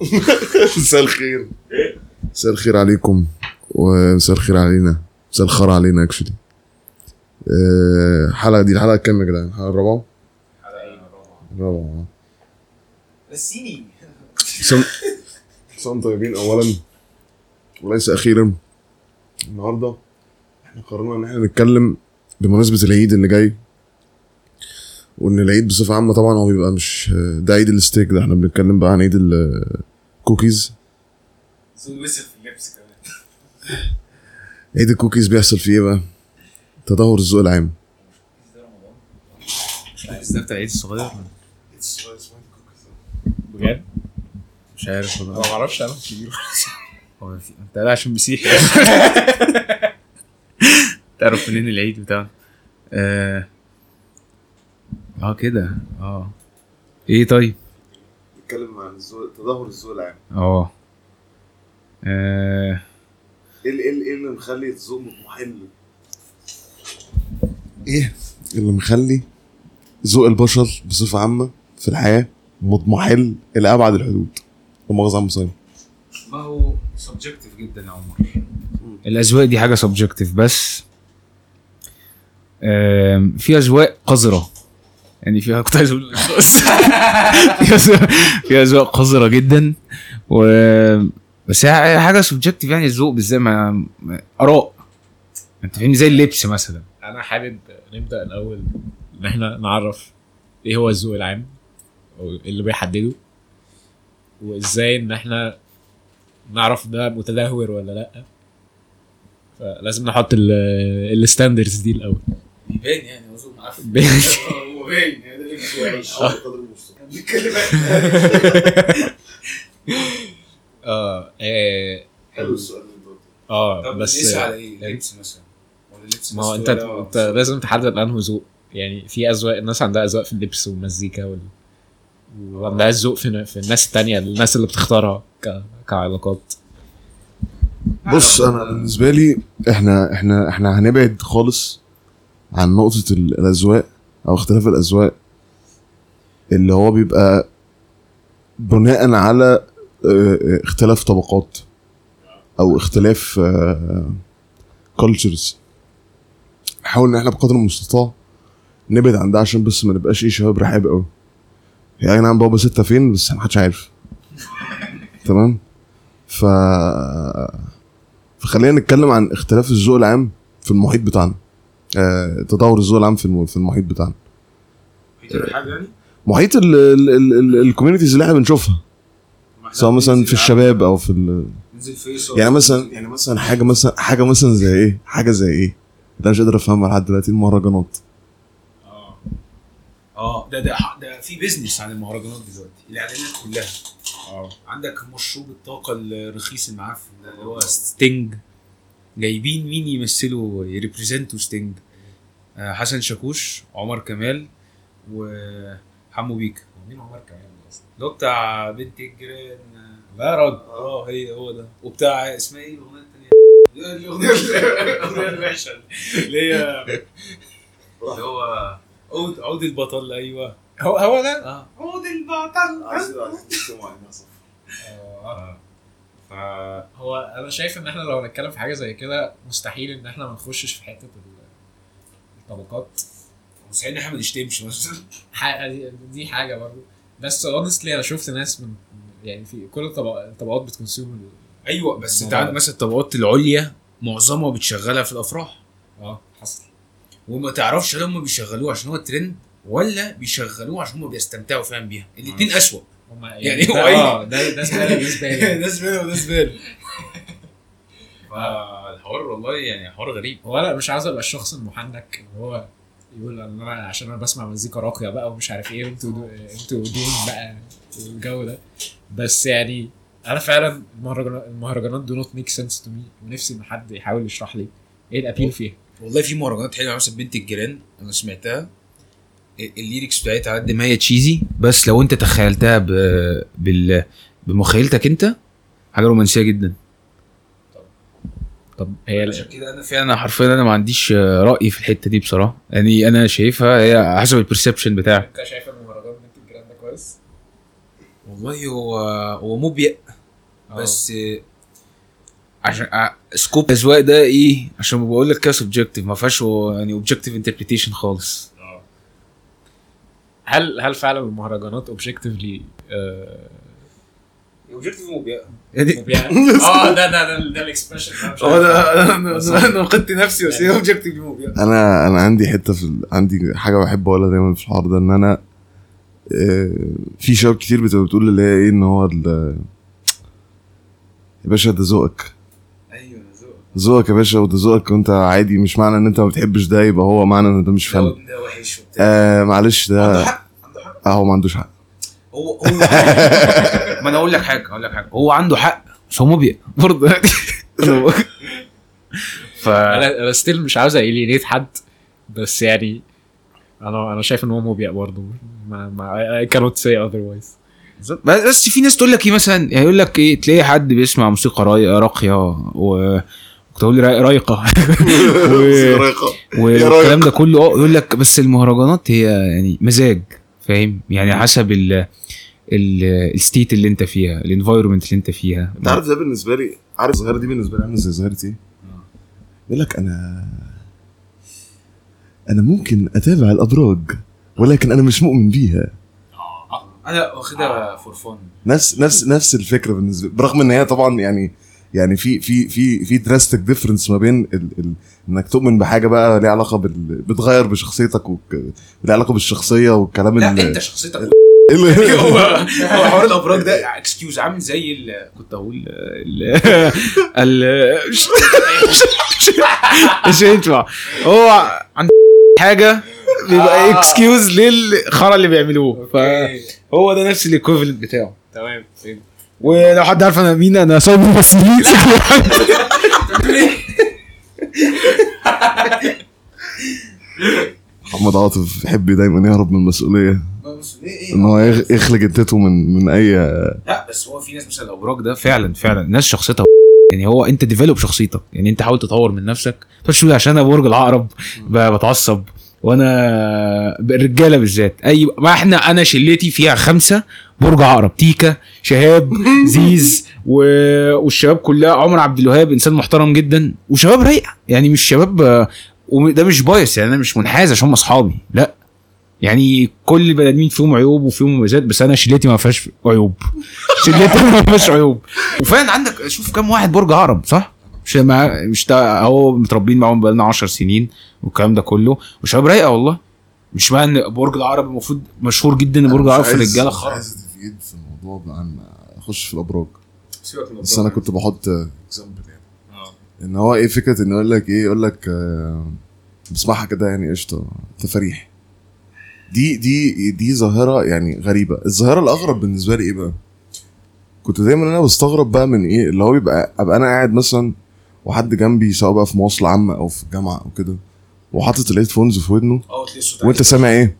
مساء الخير. مساء الخير عليكم ومساء الخير علينا. مساء الخير علينا اكشلي الحلقة دي الحلقة كام يا جدعان؟ الحلقة الرابعة؟ الرابعة. نسيني. سم سم طيبين اولا وليس أخيرا. النهارده إحنا قررنا إن إحنا نتكلم بمناسبة العيد اللي جاي. وإن العيد بصفة عامة طبعا هو بيبقى مش ده عيد الستيك ده. إحنا بنتكلم بقى عن عيد الكوكيز زول وسخ في اللبس كمان. عيد الكوكيز بيحصل فيه إيه بقى؟ تدهور الذوق العام. ده بتاع العيد الصغير بجد؟ مش عارف والله. ما أعرفش أنا كبير. هو انت قاعد عشان مسيحي. تعرف منين العيد بتاعنا آه كده آه. إيه طيب؟ نتكلم عن الذوق تدهور الذوق العام. آه. آه، إيه ال- إيه ال- إيه اللي مخلي الذوق مضمحل إيه اللي مخلي ذوق البشر بصفة عامة في الحياة مضمحل إلى أبعد الحدود؟ لا مؤاخذه يا عم صايم ما هو subjective جدا يا عمر. الأذواق دي حاجة subjective بس. في أذواق قذرة. يعني فيها كنت عايز أقول بس في أذواق- في اذواق قذره جدا. و بس هي حاجة subjective يعني الذوق بالذات ما آراء. أنت فاهمني؟ زي اللبس مثلا. أنا حابب نبدأ الأول إن إحنا نعرف إيه هو الذوق العام إيه اللي بيحدده وإزاي إن إحنا نعرف ده متدهور ولا لأ. فلازم نحط الستاندرز دي الأول. باين يعني معفن. باين. هو باين يعني ده لبس وحش آه آه، حلو السؤال. آه طب بس بس على إيه؟ لبس مثلا. ولا لبس ما هو أنت أنت لازم تحدد أنه ذوق. يعني في أذواق الناس عندها أذواق في اللبس والمزيكا وال... وعندها الذوق في, في الناس التانية الناس اللي بتختارها ك... كعلاقات. بص أنا بالنسبة لي إحنا إحنا إحنا هنبعد خالص عن نقطة ال- الأذواق. أو اختلاف الأذواق اللي هو بيبقى بناء على آه، آه، اختلاف طبقات أو اختلاف cultures نحاول إن إحنا بقدر المستطاع نبعد عن ده عشان بس ما نبقاش إيه شباب رحاب قوي يعني أي نعم بابا ستة فين؟ بس محدش عارف. تمام؟ ف فخلينا نتكلم عن اختلاف الذوق العام في المحيط بتاعنا. آه، تطور الذوق العام في الم- في المحيط بتاعنا. يعني؟ محيط ال communities اللي إحنا بنشوفها. سواء مثلا في الشباب أو في ال... يعني مثلا يعني مثلا حاجة مثلا حاجة مثلا زي إيه؟ حاجة زي إيه؟ ده مش قادر أفهمها لحد دلوقتي المهرجانات. آه. آه ده ده ده في business عن المهرجانات دلوقتي الإعلانات كلها. آه. عندك مشروب الطاقة الرخيص المعفن ده اللي هو Sting جايبين مين يمثلوا ي represent وا Sting. آه حسن شاكوش عمر كمال وحمو بيكا. مين عمر كمان أصلا؟ اللي هو بتاع بنت الجيران. لا يا راجل آه هي هو ده. وبتاع اسمها إيه الأغنية الثانية الأغنية الأغنية الوحشه اللي هي اللي هو عود عود البطل. أيوه. هو هو ده؟ آه. عود البطل. آه فهو أنا شايف إن إحنا لو هنتكلم في حاجة زي كده مستحيل إن إحنا ما نخشش في حتة ال- الطبقات. مستحيل إن إحنا ما نشتمش مثلا. دي- حاجة برضه بس اونستلي أنا شفت ناس من يعني في كل الطبق- الطبقات بتكونسيوم أيوه بس أنت عندك. مثلا الطبقات العليا معظمها بتشغلها في الأفراح. آه حصل. وما تعرفش هل هم بيشغلوه عشان هو الترند ولا بيشغلوه عشان هم بيستمتعوا فعلا بيها. الاثنين. اسوء هم يعني هو آه ده ده زباله دي زباله ده زباله وده زباله فالحوار والله يعني حوار غريب. هو أنا مش عاوز أبقى الشخص المحنك اللي هو يقول إن أنا عشان أنا بسمع مزيكا راقية بقى ومش عارف إيه وانتوا دو- أنتوا دون بقى والجو ده. بس يعني أنا فعلا المهرجانات المهرجانات do not make sense to me ونفسي إن حد يحاول يشرح لي. إيه ال appeal فيها؟ والله في مهرجانات حلوة مثلا بنت الجيران أنا سمعتها. ال lyrics بتاعتها على قد ما هي cheesy بس لو انت تخيلتها ب... بال... بمخيلتك انت حاجة رومانسية جدا. طب هي عشان كده أنا فعلا حرفيا أنا ما عنديش رأي في الحتة دي بصراحة. يعني أنا شايفها هي حسب ال perception بتاعك. أنت شايف المهرجان بنت الجيران ده كويس؟ والله هو هو مبيئ بس عشان scope الأذواق ده إيه؟ عشان بقول لك كده subjective ما فيهاش يعني objective interpretation خالص. آه. هل هل فعلا المهرجانات objectively objective مبيئ يعني آه ده ده ده, ده ال expression آه ده أنا نفسي بس هي مبيئ أنا أنا عندي حتة في ال... عندي حاجة بحب أقولها دايما في الحوار ده إن أنا آه، في شباب كتير بتبقى بتقول اللي هي إيه إن هو. يا باشا ده ذوقك. ذوقك يا باشا وده ذوقك وانت عادي مش معنى ان انت ما بتحبش ده يبقى هو معنى ان ده مش فن ده وحش وبتاع. آه معلش عنده ده حق عنده حق. آه هو ما عندوش حق. هو هو ما أنا أقول لك حاجة أقول لك حاجة. هو عنده حق. بس هو مبيئ برضه. ف أنا أنا ستيل مش عاوز الينيت حد بس يعني أنا أنا شايف إن هو مبيع برضه. ما ما I cannot say otherwise. بس بس في ناس تقول لك إيه مثلا؟ يعني يقول لك إيه تلاقي حد بيسمع موسيقى راقية و كنت أقول راي- رايقه و... والكلام ده كله آه يقول لك بس المهرجانات هي يعني مزاج فاهم؟ يعني حسب ال ال ال state اللي انت فيها ال environment اللي انت فيها. انت عارف ده بالنسبة لي عارف الظاهره دي بالنسبة لي عاملة زي ظاهره إيه؟ يقول لك أنا أنا ممكن أتابع الأبراج ولكن أنا مش مؤمن بيها. أنا واخدها for fun نفس نفس نفس الفكرة بالنسبة برغم إن هي طبعا يعني يعني في في في في drastic difference ما بين ال ال إنك تؤمن بحاجة بقى ليها علاقة بال بتغير بشخصيتك وك... ليها علاقة بالشخصية والكلام لا أنت شخصيتك ال- هو هو حوار الأبراج ده excuse عامل زي ال كنت أقول ال ال مش- مش هينفع. هو عند حاجة بيبقى excuse للخرا اللي بيعملوه. فهو ده نفس ال equivalent بتاعه. تمام فهمت. ولو حد عارف أنا مين أنا صايب ممثلين محمد عاطف يحب دايما يهرب من المسؤولية. إن هو يخلق جدته من من اي لا بس هو في ناس مثلا الابراج ده فعلا فعلا ناس شخصيتها يعني هو أنت develop شخصيتك. يعني أنت حاول تطور من نفسك. مش عشان أنا برج العقرب ب- بتعصب. وأنا الرجاله بالذات. اي ما إحنا أنا شلتي فيها خمسه برج عقرب تيكا شهاب زيز و... والشباب كلها عمر عبد الوهاب انسان محترم جدا وشباب رايقه. يعني مش شباب وده مش bias يعني أنا مش منحاز عشان هم اصحابي. لا. يعني كل البني ادمين فيهم عيوب وفيهم مميزات بس أنا شلتي ما فيهاش عيوب. شلتي ما فيهاش عيوب. وفعلا عندك شوف كام واحد برج عقرب صح؟ مش مع مش تا- هو متربيين معاهم بقالنا 10 سنين والكلام ده كله. وشباب رايقة والله. مش معنى إن برج العقرب المفروض مشهور جدا إن برج العقرب في الرجالة خالص. عايز اتفيد في الموضوع عن أخش في الأبراج. بس أنا كنت بحط example يعني. إن هو إيه فكرة انه يقول لك إيه؟ يقول لك آه، بسمعها كده يعني قشطة تفاريح دي دي دي ظاهرة يعني غريبة. الظاهرة الأغرب بالنسبة لي إيه بقى؟ كنت دايما أنا بستغرب بقى من إيه؟ اللي هو بيبقى أبقى أنا قاعد مثلا وحد جنبي سواء بقى في مواصلة عامة أو في الجامعة أو كده وحاطط الهيدفونز في ودنه. آه وأنت سامع إيه؟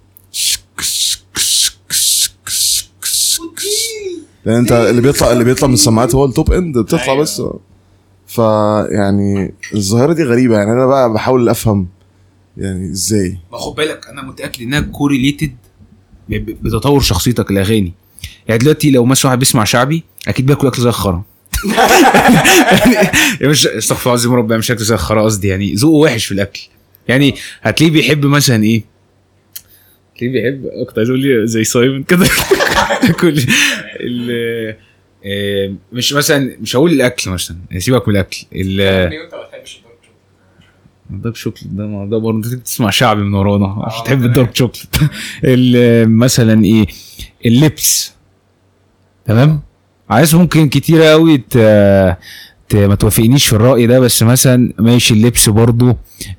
لأن أنت اللي بيطلع اللي بيطلع من السماعات هو ال top end بتطلع أيوة. بس. فيعني الظاهرة دي غريبة يعني أنا بقى بحاول أفهم يعني إزاي. ما خد بالك أنا متأكد إنها correlated بتطور شخصيتك الاغاني يعني دلوقتي لو مثلا واحد بيسمع شعبي أكيد بياكل أكل زي الخرا. يعني مش استغفر الله العظيم ربنا مش اكل زي الخرا قصدي يعني ذوقه وحش في الأكل. يعني هتلاقيه بيحب مثلا إيه؟ هتلاقيه بيحب كنت عايز أقول زي سايمون كده. كل ال آه، مش مثلا مش هقول الأكل مثلا سيبك من الأكل ال- ال dark chocolate. ده ما ده برضه تسمع شعبي من ورانا عشان تحب ال dark chocolate. ال- مثلا إيه؟ اللبس. تمام؟ عايز ممكن كتير قوي. ما توافقنيش في الرأي ده بس مثلا ماشي اللبس برضه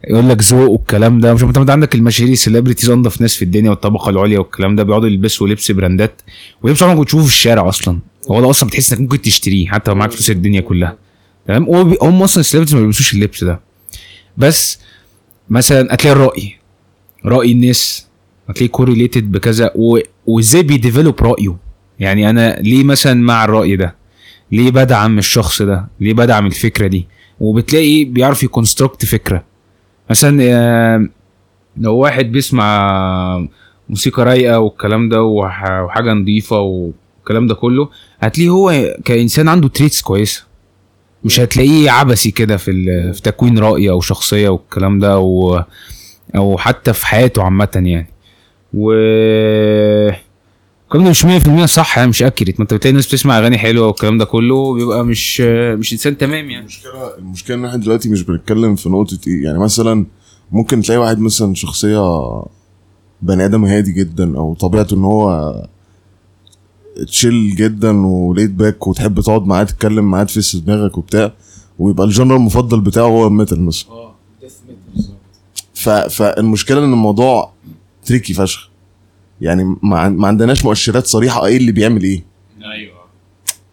يقول لك ذوق والكلام ده. مش انت عندك المشاهير ال celebrities انضف ناس في الدنيا والطبقة العليا والكلام ده بيقعدوا يلبسوا لبس براندات. ولبس عمرك ما بتشوفه في الشارع أصلا. هو ده أصلا بتحس إنك ممكن تشتريه حتى لو معاك فلوس الدنيا كلها. تمام؟ هم أصلا ال celebrities ما بيلبسوش اللبس ده. بس مثلا هتلاقي الرأي رأي الناس هتلاقيه correlated بكذا. وإزاي بي develop رأيه. يعني أنا ليه مثلا مع الرأي ده؟ ليه بدعم الشخص ده؟ ليه بدعم الفكرة دي؟ وبتلاقي بيعرف يكونستركت فكرة. مثلا لو واحد بيسمع موسيقى رايقة والكلام ده وح- وحاجة نظيفة والكلام ده كله هتلاقيه هو كإنسان عنده تريتس كويسة. مش هتلاقيه عبثي كده في في تكوين رأي أو شخصية والكلام ده أو أو حتى في حياته عامة يعني. و الكلام ده مش 100% صح يعني مش اكيريت ما انت بتلاقي ناس بتسمع أغاني حلوة والكلام ده كله بيبقى مش مش إنسان تمام يعني. المشكلة المشكلة إن إحنا دلوقتي مش بنتكلم في نقطة إيه يعني مثلا ممكن تلاقي واحد مثلا شخصية بني آدم هادي جدا أو طبيعته إن هو chill جدا و laid back وتحب تقعد معاه تتكلم معاه تفس دماغك وبتاع ويبقى ال genre المفضل بتاعه هو ال metal مثلا. آه. فالمشكلة إن الموضوع tricky فشخ. يعني ما, عن- ما عندناش مؤشرات صريحة إيه اللي بيعمل إيه. أيوه.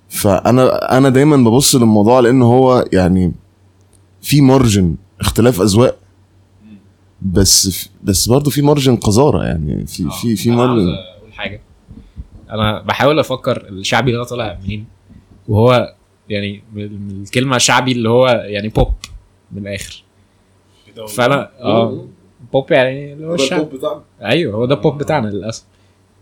فأنا أنا دايما ببص للموضوع لأن هو يعني في مارجن اختلاف أذواق. بس في بس برضه في مارجن قذارة يعني في في في أنا عاوز مارجن أقول حاجة. أنا بحاول أفكر الشعبي ده طالع منين؟ وهو يعني الكلمة شعبي اللي هو يعني بوب من الآخر. فأنا آه بوب يعني اللي هو الشعب. أيوه هو ده البوب بتاعنا للأسف.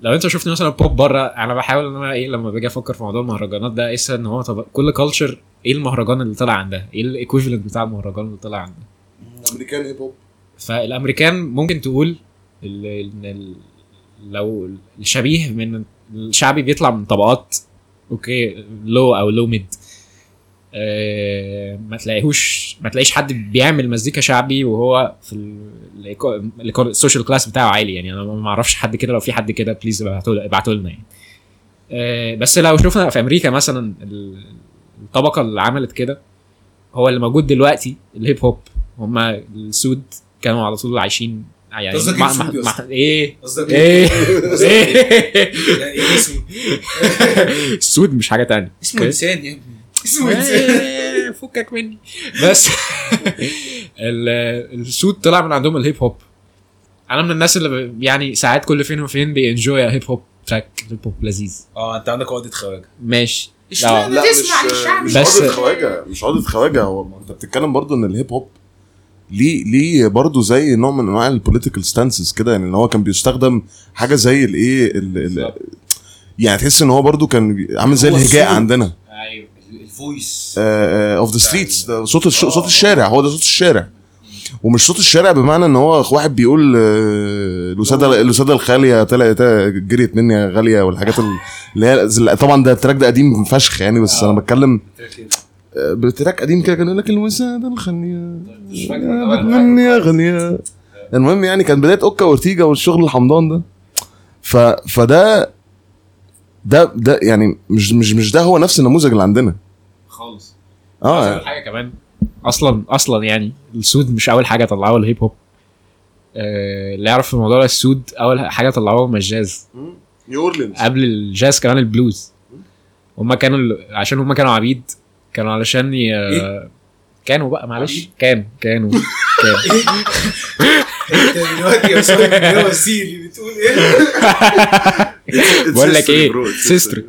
لو أنت شفت مثلا بوب بره أنا بحاول إن أنا إيه لما باجي أفكر في موضوع المهرجانات ده اقيس إن هو طب كل culture إيه المهرجان اللي طلع عندها؟ إيه ال equivalent بتاع المهرجان اللي طلع عندها؟ American hip hop فالأمريكان ممكن تقول ال- ال- ال- لو الشبيه من الشعبي بيطلع من طبقات okay low أو low mid ما تلاقيهوش ما تلاقيش حد بيعمل مزيكا شعبي وهو في ال social class بتاعه عالي. يعني أنا ما أعرفش حد كده. لو في حد كده please ابعتوا لنا يعني. آه بس لو شفنا في أمريكا مثلا ال- الطبقة اللي عملت كده هو اللي موجود دلوقتي ال hip hop هم السود كانوا على طول عايشين يعني قصدك مع- إيه مع-؟ إيه؟ قصدك إيه؟ إيه؟ يعني إيه اسمه؟ السود مش حاجة تانية. اسمه؟ إنسان يا ابني. اسمه انسان إيه، فكك مني. بس ال- السود طلع من عندهم ال hip hop. أنا من الناس اللي يعني ساعات كل فين وفين ب enjoy hip hop track hip hop لذيذ. آه أنت عندك عقدة خواجة. ماشي. لا. تسمع للشعب مش بس- عقدة خواجة مش عقدة خواجة. هو أنت بتتكلم برضه إن ال hip hop ليه ليه برضه زي نوع من أنواع ال political stances كده يعني إن هو كان بيستخدم حاجة زي الايه ال- ال- بالظبط. يعني تحس إن هو برضه كان عامل زي الهجاء. عندنا. ال voice of the streets صوت الش... صوت الشارع. هو ده صوت الشارع. ومش صوت الشارع بمعنى إن هو واحد بيقول آه، الوساده الوساده الخالية طلعت جريت مني يا غالية والحاجات ال- اللي هي طبعا ده ال track ده قديم فشخ يعني بس أنا بتكلم آه، ب track قديم كده كان يقول لك الوسادة الخالية. مني يا غالية. المهم يعني كان بداية أوكا وارتيجا والشغل الحمضان ده. ف فده ده ده يعني مش مش مش ده هو نفس النموذج اللي عندنا. خالص. آه. حاجة كمان أصلا أصلا يعني السود مش أول حاجة طلعوها ال hip hop. آه، اللي يعرف في الموضوع ده السود أول حاجة طلعوها هم الجاز نيو اورلينز قبل الجاز كمان البلوز. هم كانوا عشان هم كانوا عبيد كانوا علشان ي... كانوا بقى معلش؟ كانوا كانوا كانوا أنت دلوقتي يا صاحبي يا وسيلي بتقول إيه؟ بقول لك إيه؟ سيستر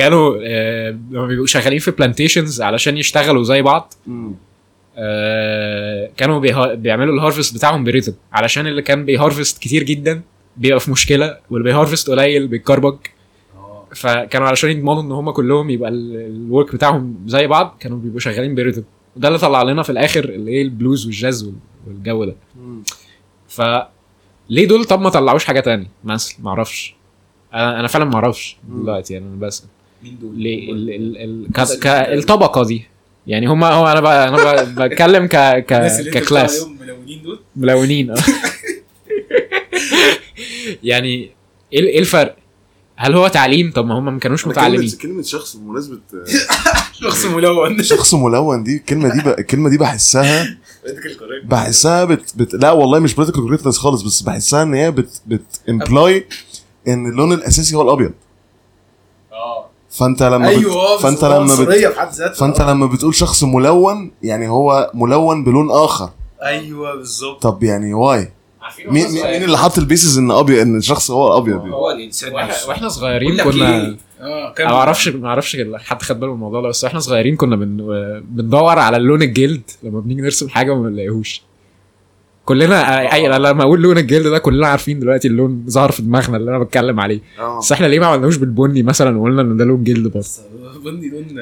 كانوا آه، لما بيبقوا شغالين في plantations علشان يشتغلوا زي بعض. آه، كانوا بيعملوا ال harvest بتاعهم ب rhythm. علشان اللي كان بي harvest كتير جدا بيبقى في مشكلة واللي بي harvest قليل بيتكربج. فكانوا علشان يضمنوا إن هم كلهم يبقى ال work بتاعهم زي بعض كانوا بيبقوا شغالين ب rhythm. وده اللي طلع لنا في الآخر اللي إيه البلوز والجاز وال- والجو ده. ف ليه دول؟ طب ما طلعوش حاجة تانية مثلا ما أعرفش. أنا أنا فعلا ما أعرفش دلوقتي يعني أنا بسال مين دول؟ الطبقة دي. يعني هم هو أنا بقى أنا بقى بتكلم ك ك ككلاس. ملونين دول؟ ملونين. آه يعني إيه إيه الفرق؟ هل هو تعليم؟ طب ما هم ما كانوش متعلمين. كلمة شخص بمناسبة شخص ملون. شخص ملون دي الكلمة دي الكلمة دي بحسها بحسها بت, بت لا والله مش political correctness خالص بس بحسها إن هي بت بت imply إن اللون الأساسي هو الأبيض. فانت لما أيوه بت... فانت لما بت... في حد ذاتها. فانت لما بتقول شخص ملون يعني هو ملون بلون آخر. أيوه بالظبط. طب يعني why عارفين مين مين اللي حط ال basis إن أبيض إن الشخص هو الأبيض؟ هو الإنسان وإحنا صغيرين كنا إيه؟ آه ما أعرفش ما أعرفش حد خد باله من الموضوع ده بس وإحنا صغيرين كنا بن... بندور على اللون الجلد لما بنيجي نرسم حاجة وما بنلاقيهوش. كلنا أي لما أقول لون الجلد ده كلنا عارفين دلوقتي اللون ظهر في دماغنا اللي أنا بتكلم عليه. بس إحنا ليه ما عملناهوش بالبني مثلا وقلنا إن ده لون جلد برضه بني لون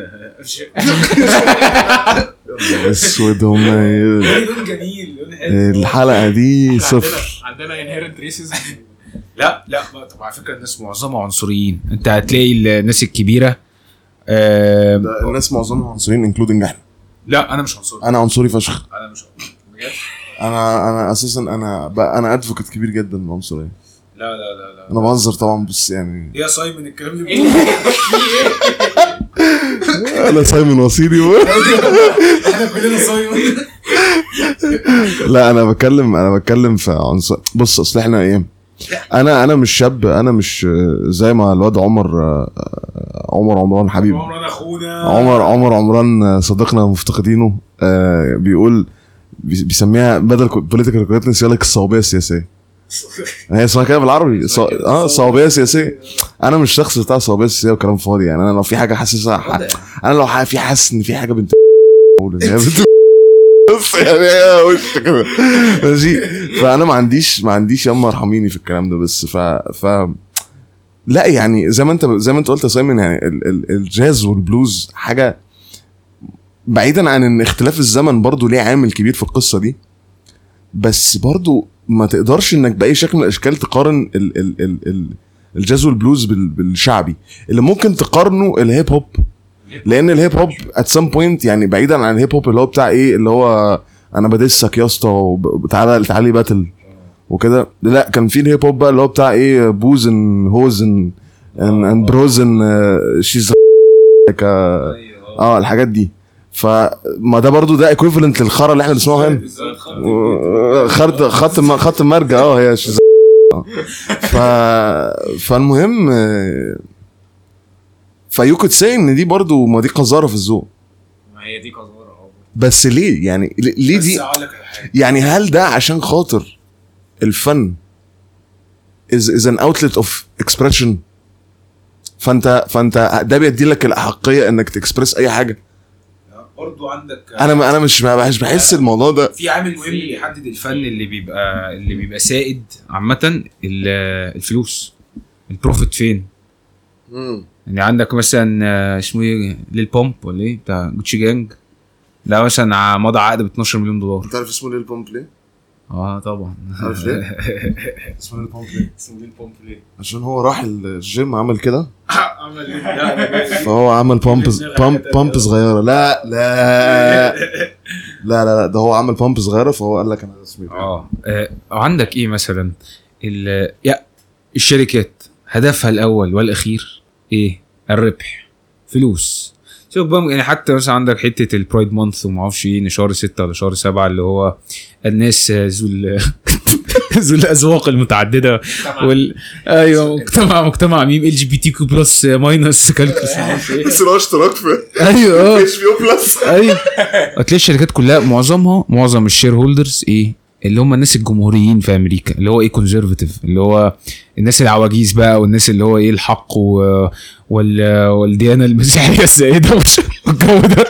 أسود هم لون جميل لون حلو. الحلقة دي صفر. عندنا انهيرنت ريسيزم لا لا طب على فكرة الناس معظمها عنصريين. أنت هتلاقي الناس الكبيرة آه الناس معظمهم عنصريين including إحنا. لا أنا مش عنصري. أنا عنصري فشخ. أنا مش عنصري. بجد؟ أنا أنا أساسا أنا بقى أنا advocate كبير جدا للعنصريه لا لا لا لا. أنا بهزر طبعا بس يعني. يا سايمون الكلام اللي إيه؟ أنا سايمون وصيري إحنا كلنا سايمون. لا أنا بتكلم أنا بتكلم في عنصر بص أصل إحنا إيه؟ أنا أنا مش شاب أنا مش زي ما الواد عمر عمر عمران حبيب عمرنا أخونا. عمر عمر عمران صديقنا مفتقدينه آه، بيقول بي- بيسميها بدل political correctness يقول لك الصوابية السياسية. هي اسمها كده بالعربي. آه صوابية سياسية. أنا مش شخص بتاع صوابية سياسية وكلام فاضي يعني أنا لو في حاجة حاسسها ح... أنا لو ح... في حاسس إن في حاجة بنت بص يعني هي وش كده. ماشي؟ فأنا ما عنديش ما عنديش ياما ارحميني في الكلام ده بس ف ف لا يعني زي ما انت زي ما أنت قلت يا سايمون يعني ال... ال... الجاز والبلوز حاجة بعيدا عن إن اختلاف الزمن برضو ليه عامل كبير في القصة دي بس برضو ما تقدرش إنك بأي شكل من الأشكال تقارن ال ال ال ال الجاز والبلوز بال بالشعبي. اللي ممكن تقارنه الهيب هوب لأن الهيب هوب at some point يعني بعيدا عن الهيب هوب اللي هو بتاع إيه اللي هو أنا ب diss ك يا اسطى وب- تعالى battle وكده. لا كان في الهيب هوب بقى اللي هو بتاع إيه booze and hoes and bros and cheese آه الحاجات دي. فما ده برضو ده equivalent للخرا اللي إحنا بنسمعه هنا. خط خط خط مرجع. آه هي. ف فالمهم ف you could say إن دي برضو ما دي قذارة في الذوق. ما هي دي قذارة آه. بس ليه؟ يعني ليه دي؟ يعني هل ده عشان خاطر الفن is is an outlet of expression فانت فأنت ده بيدي لك الأحقية إنك تكسبرس أي حاجة. برضو عندك أنا ما أنا مش مش بحس الموضوع ده. في عامل مهم اللي بيحدد الفن اللي بيبقى اللي بيبقى سائد عامة ال- الفلوس. البروفيت فين؟ يعني عندك مثلا آه، اسمه إيه؟ Lil Pump ولا إيه؟ بتاع جوتشي جانج ده مثلا مضى عقد ب 12 مليون دولار. أنت عارف اسمه Lil Pump ليه؟ آه طبعا. عارف ليه؟ اسمه Lil Pump ليه؟ اسمه Lil Pump ليه؟ عشان هو راح الجيم عمل كده. عمل إيه؟ فهو عمل pump pump pump صغيرة. لا لا. لا لا لا ده هو عمل pump صغيرة فهو قال لك أنا اسمي آه. آه، عندك إيه مثلا؟ ال- يا الشركات هدفها الأول والأخير إيه؟ الربح. فلوس. شوف بقى يعني حتى مثلا عندك حتة ال Pride Month وما أعرفش إيه شهر ستة ولا شهر سبعة اللي هو الناس ذو ذو الأذواق المتعددة وال أيوه مجتمع مجتمع ميم ال جي بي تي كيو بلس ماينس إيه بس اشتراك في أيوه آه. HBO plus أيوه. هتلاقي الشركات كلها معظمها معظم ال shareholders إيه؟ اللي هم الناس الجمهوريين في أمريكا اللي هو إيه conservative اللي هو الناس العواجيز بقى والناس اللي هو إيه الحق. وال... والديانة المسيحية السائده والجو ده.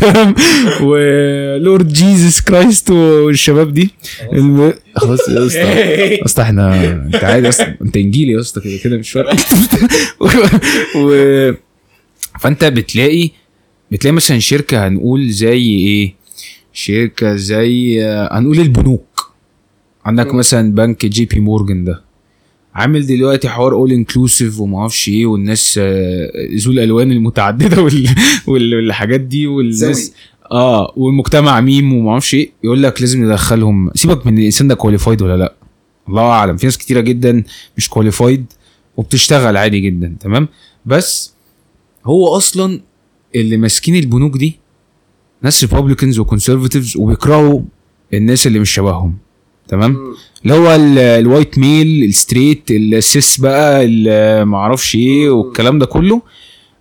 تمام. و Lord Jesus Christ والشباب دي. الم... خلاص يا اسطى اسطى إحنا أنت عادي اسطى أنت إنجيلي يا اسطى كده كده مش فارقة. و... و... فأنت بتلاقي بتلاقي مثلا شركة هنقول زي إيه شركة زي آه، هنقول البنوك. عندك مثلا بنك JP Morgan ده. عامل دلوقتي حوار all inclusive وما أعرفش إيه والناس آه، ذو الألوان المتعددة وال... وال... والحاجات دي والناس آه والمجتمع ميم وما أعرفش إيه. يقول لك لازم ندخلهم. سيبك من الإنسان ده qualified ولا لأ. الله أعلم. في ناس كتيرة جدا مش qualified وبتشتغل عادي جدا تمام؟ بس هو أصلا اللي ماسكين البنوك دي ناس Republicans و conservatives وبيكرهوا الناس اللي مش شبههم. تمام؟ اللي هو ال- ال white male ال straight ال cis بقى معرفش إيه والكلام ده كله.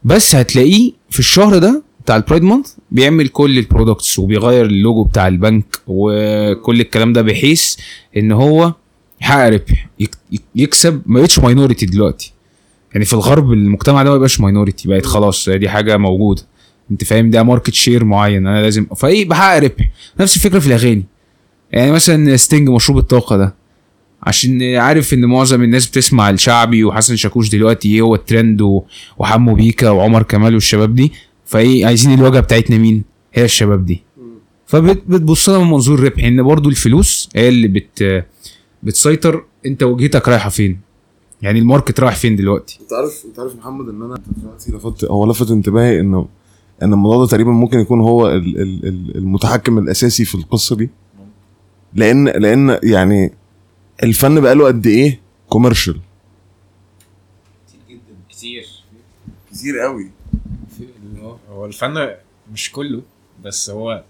بس هتلاقيه في الشهر ده بتاع ال Pride Month بيعمل كل ال products وبيغير اللوجو بتاع البنك وكل الكلام ده بحيث إن هو يحقق ربح. يك- يك- يكسب ما بقتش minority دلوقتي. يعني في الغرب المجتمع ده ما بقاش minority بقت خلاص دي حاجة موجودة. انت فاهم؟ ده market share معين أنا لازم فايه بحقق ربح نفس الفكرة في الأغاني. يعني مثلا Sting مشروب الطاقة ده. عشان عارف إن معظم الناس بتسمع الشعبي وحسن شاكوش دلوقتي إيه هو الترند وحمو بيكا وعمر كمال والشباب دي. فإيه عايزين الواجهه بتاعتنا مين؟ هي الشباب دي. فبتبص لها من منظور ربحي إن برضو الفلوس هي اللي بت بتسيطر. أنت وجهتك رايحة فين؟ يعني ال market رايح فين دلوقتي؟ أنت عارف أنت عارف محمد إن أنا دلوقتي لفت هو لفت انتباهي إنه إن الموضوع ده تقريبا ممكن يكون هو ال- ال- ال- المتحكم الأساسي في القصة دي. لأن لأن يعني الفن بقاله قد إيه؟ commercial كتير. كتير قوي. هو الفن مش كله بس هو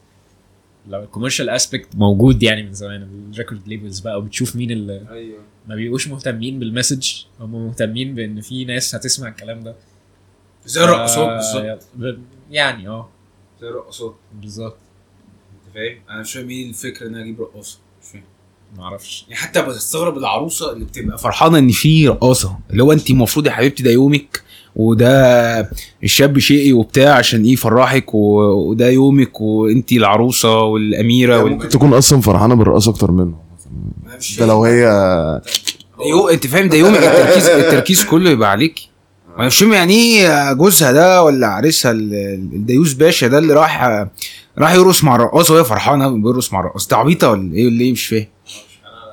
لو ال commercial aspect موجود يعني من زمان. ال record labels بقى وبتشوف مين اللي أيوه. ما بيبقوش مهتمين بال message هم مهتمين بإن في ناس هتسمع الكلام ده. زي الرقصات آه، بالظبط. يعني آه. زي الرقصات بالظبط. انت فاهم؟ أنا مش فاهم إيه الفكرة إن أنا أجيب رقاصة. مش فاهم. ما أعرفش. يعني حتى بستغرب العروسة اللي بتبقى فرحانة إن في رقاصة. اللي هو أنت المفروض يا حبيبتي ده يومك وده الشاب شقي وبتاع عشان إيه يفرحك وده يومك وأنت العروسة والأميرة وال... ممكن تكون أصلا فرحانة بالرقصه أكتر منه. ده لو هي يو... أنت فاهم ده يومك التركيز التركيز كله يبقى عليكي. فاهم يعني إيه جوزها ده ولا عريسها ال- ال- الديوس باشا ده اللي راح راح يرقص مع الرقاصة. وهي فرحانه بيرقص مع الرقاصة. ده عبيطة ولا إيه؟ ولا إيه؟ مش فاهم.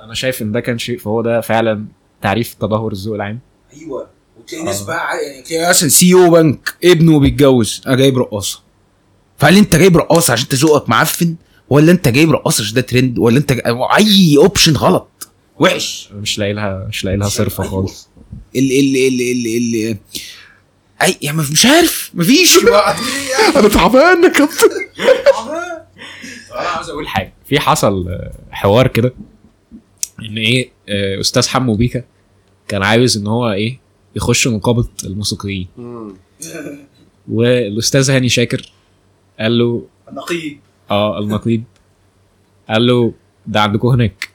أنا شايف إن ده كان شيء فهو ده فعلا تعريف تدهور الذوق العام. أيوه. وتلاقي ناس آه. بقى يعني تلاقي مثلا CEO بنك ابنه بيتجوز أنا جايب رقاصة. فهل أنت جايب رقاصة عشان أنت ذوقك معفن؟ ولا أنت جايب رقاصة عشان ده ترند ولا أنت جا- أي option غلط؟ وحش. مش لاقي لها مش لاقي لها صرفة أيوة. خالص. ال ال ال ال ال اي يعني مش عارف. مفيش أنا تعبان يا كابتن. أنا عاوز أقول حاجة. في حصل آه، حوار كده. إن إيه آه، أستاذ حمو بيكا كان عاوز إن هو إيه يخش نقابة الموسيقيين. والأستاذ هاني شاكر قال له نقيب آه النقيب. قال له ده عندكم هناك.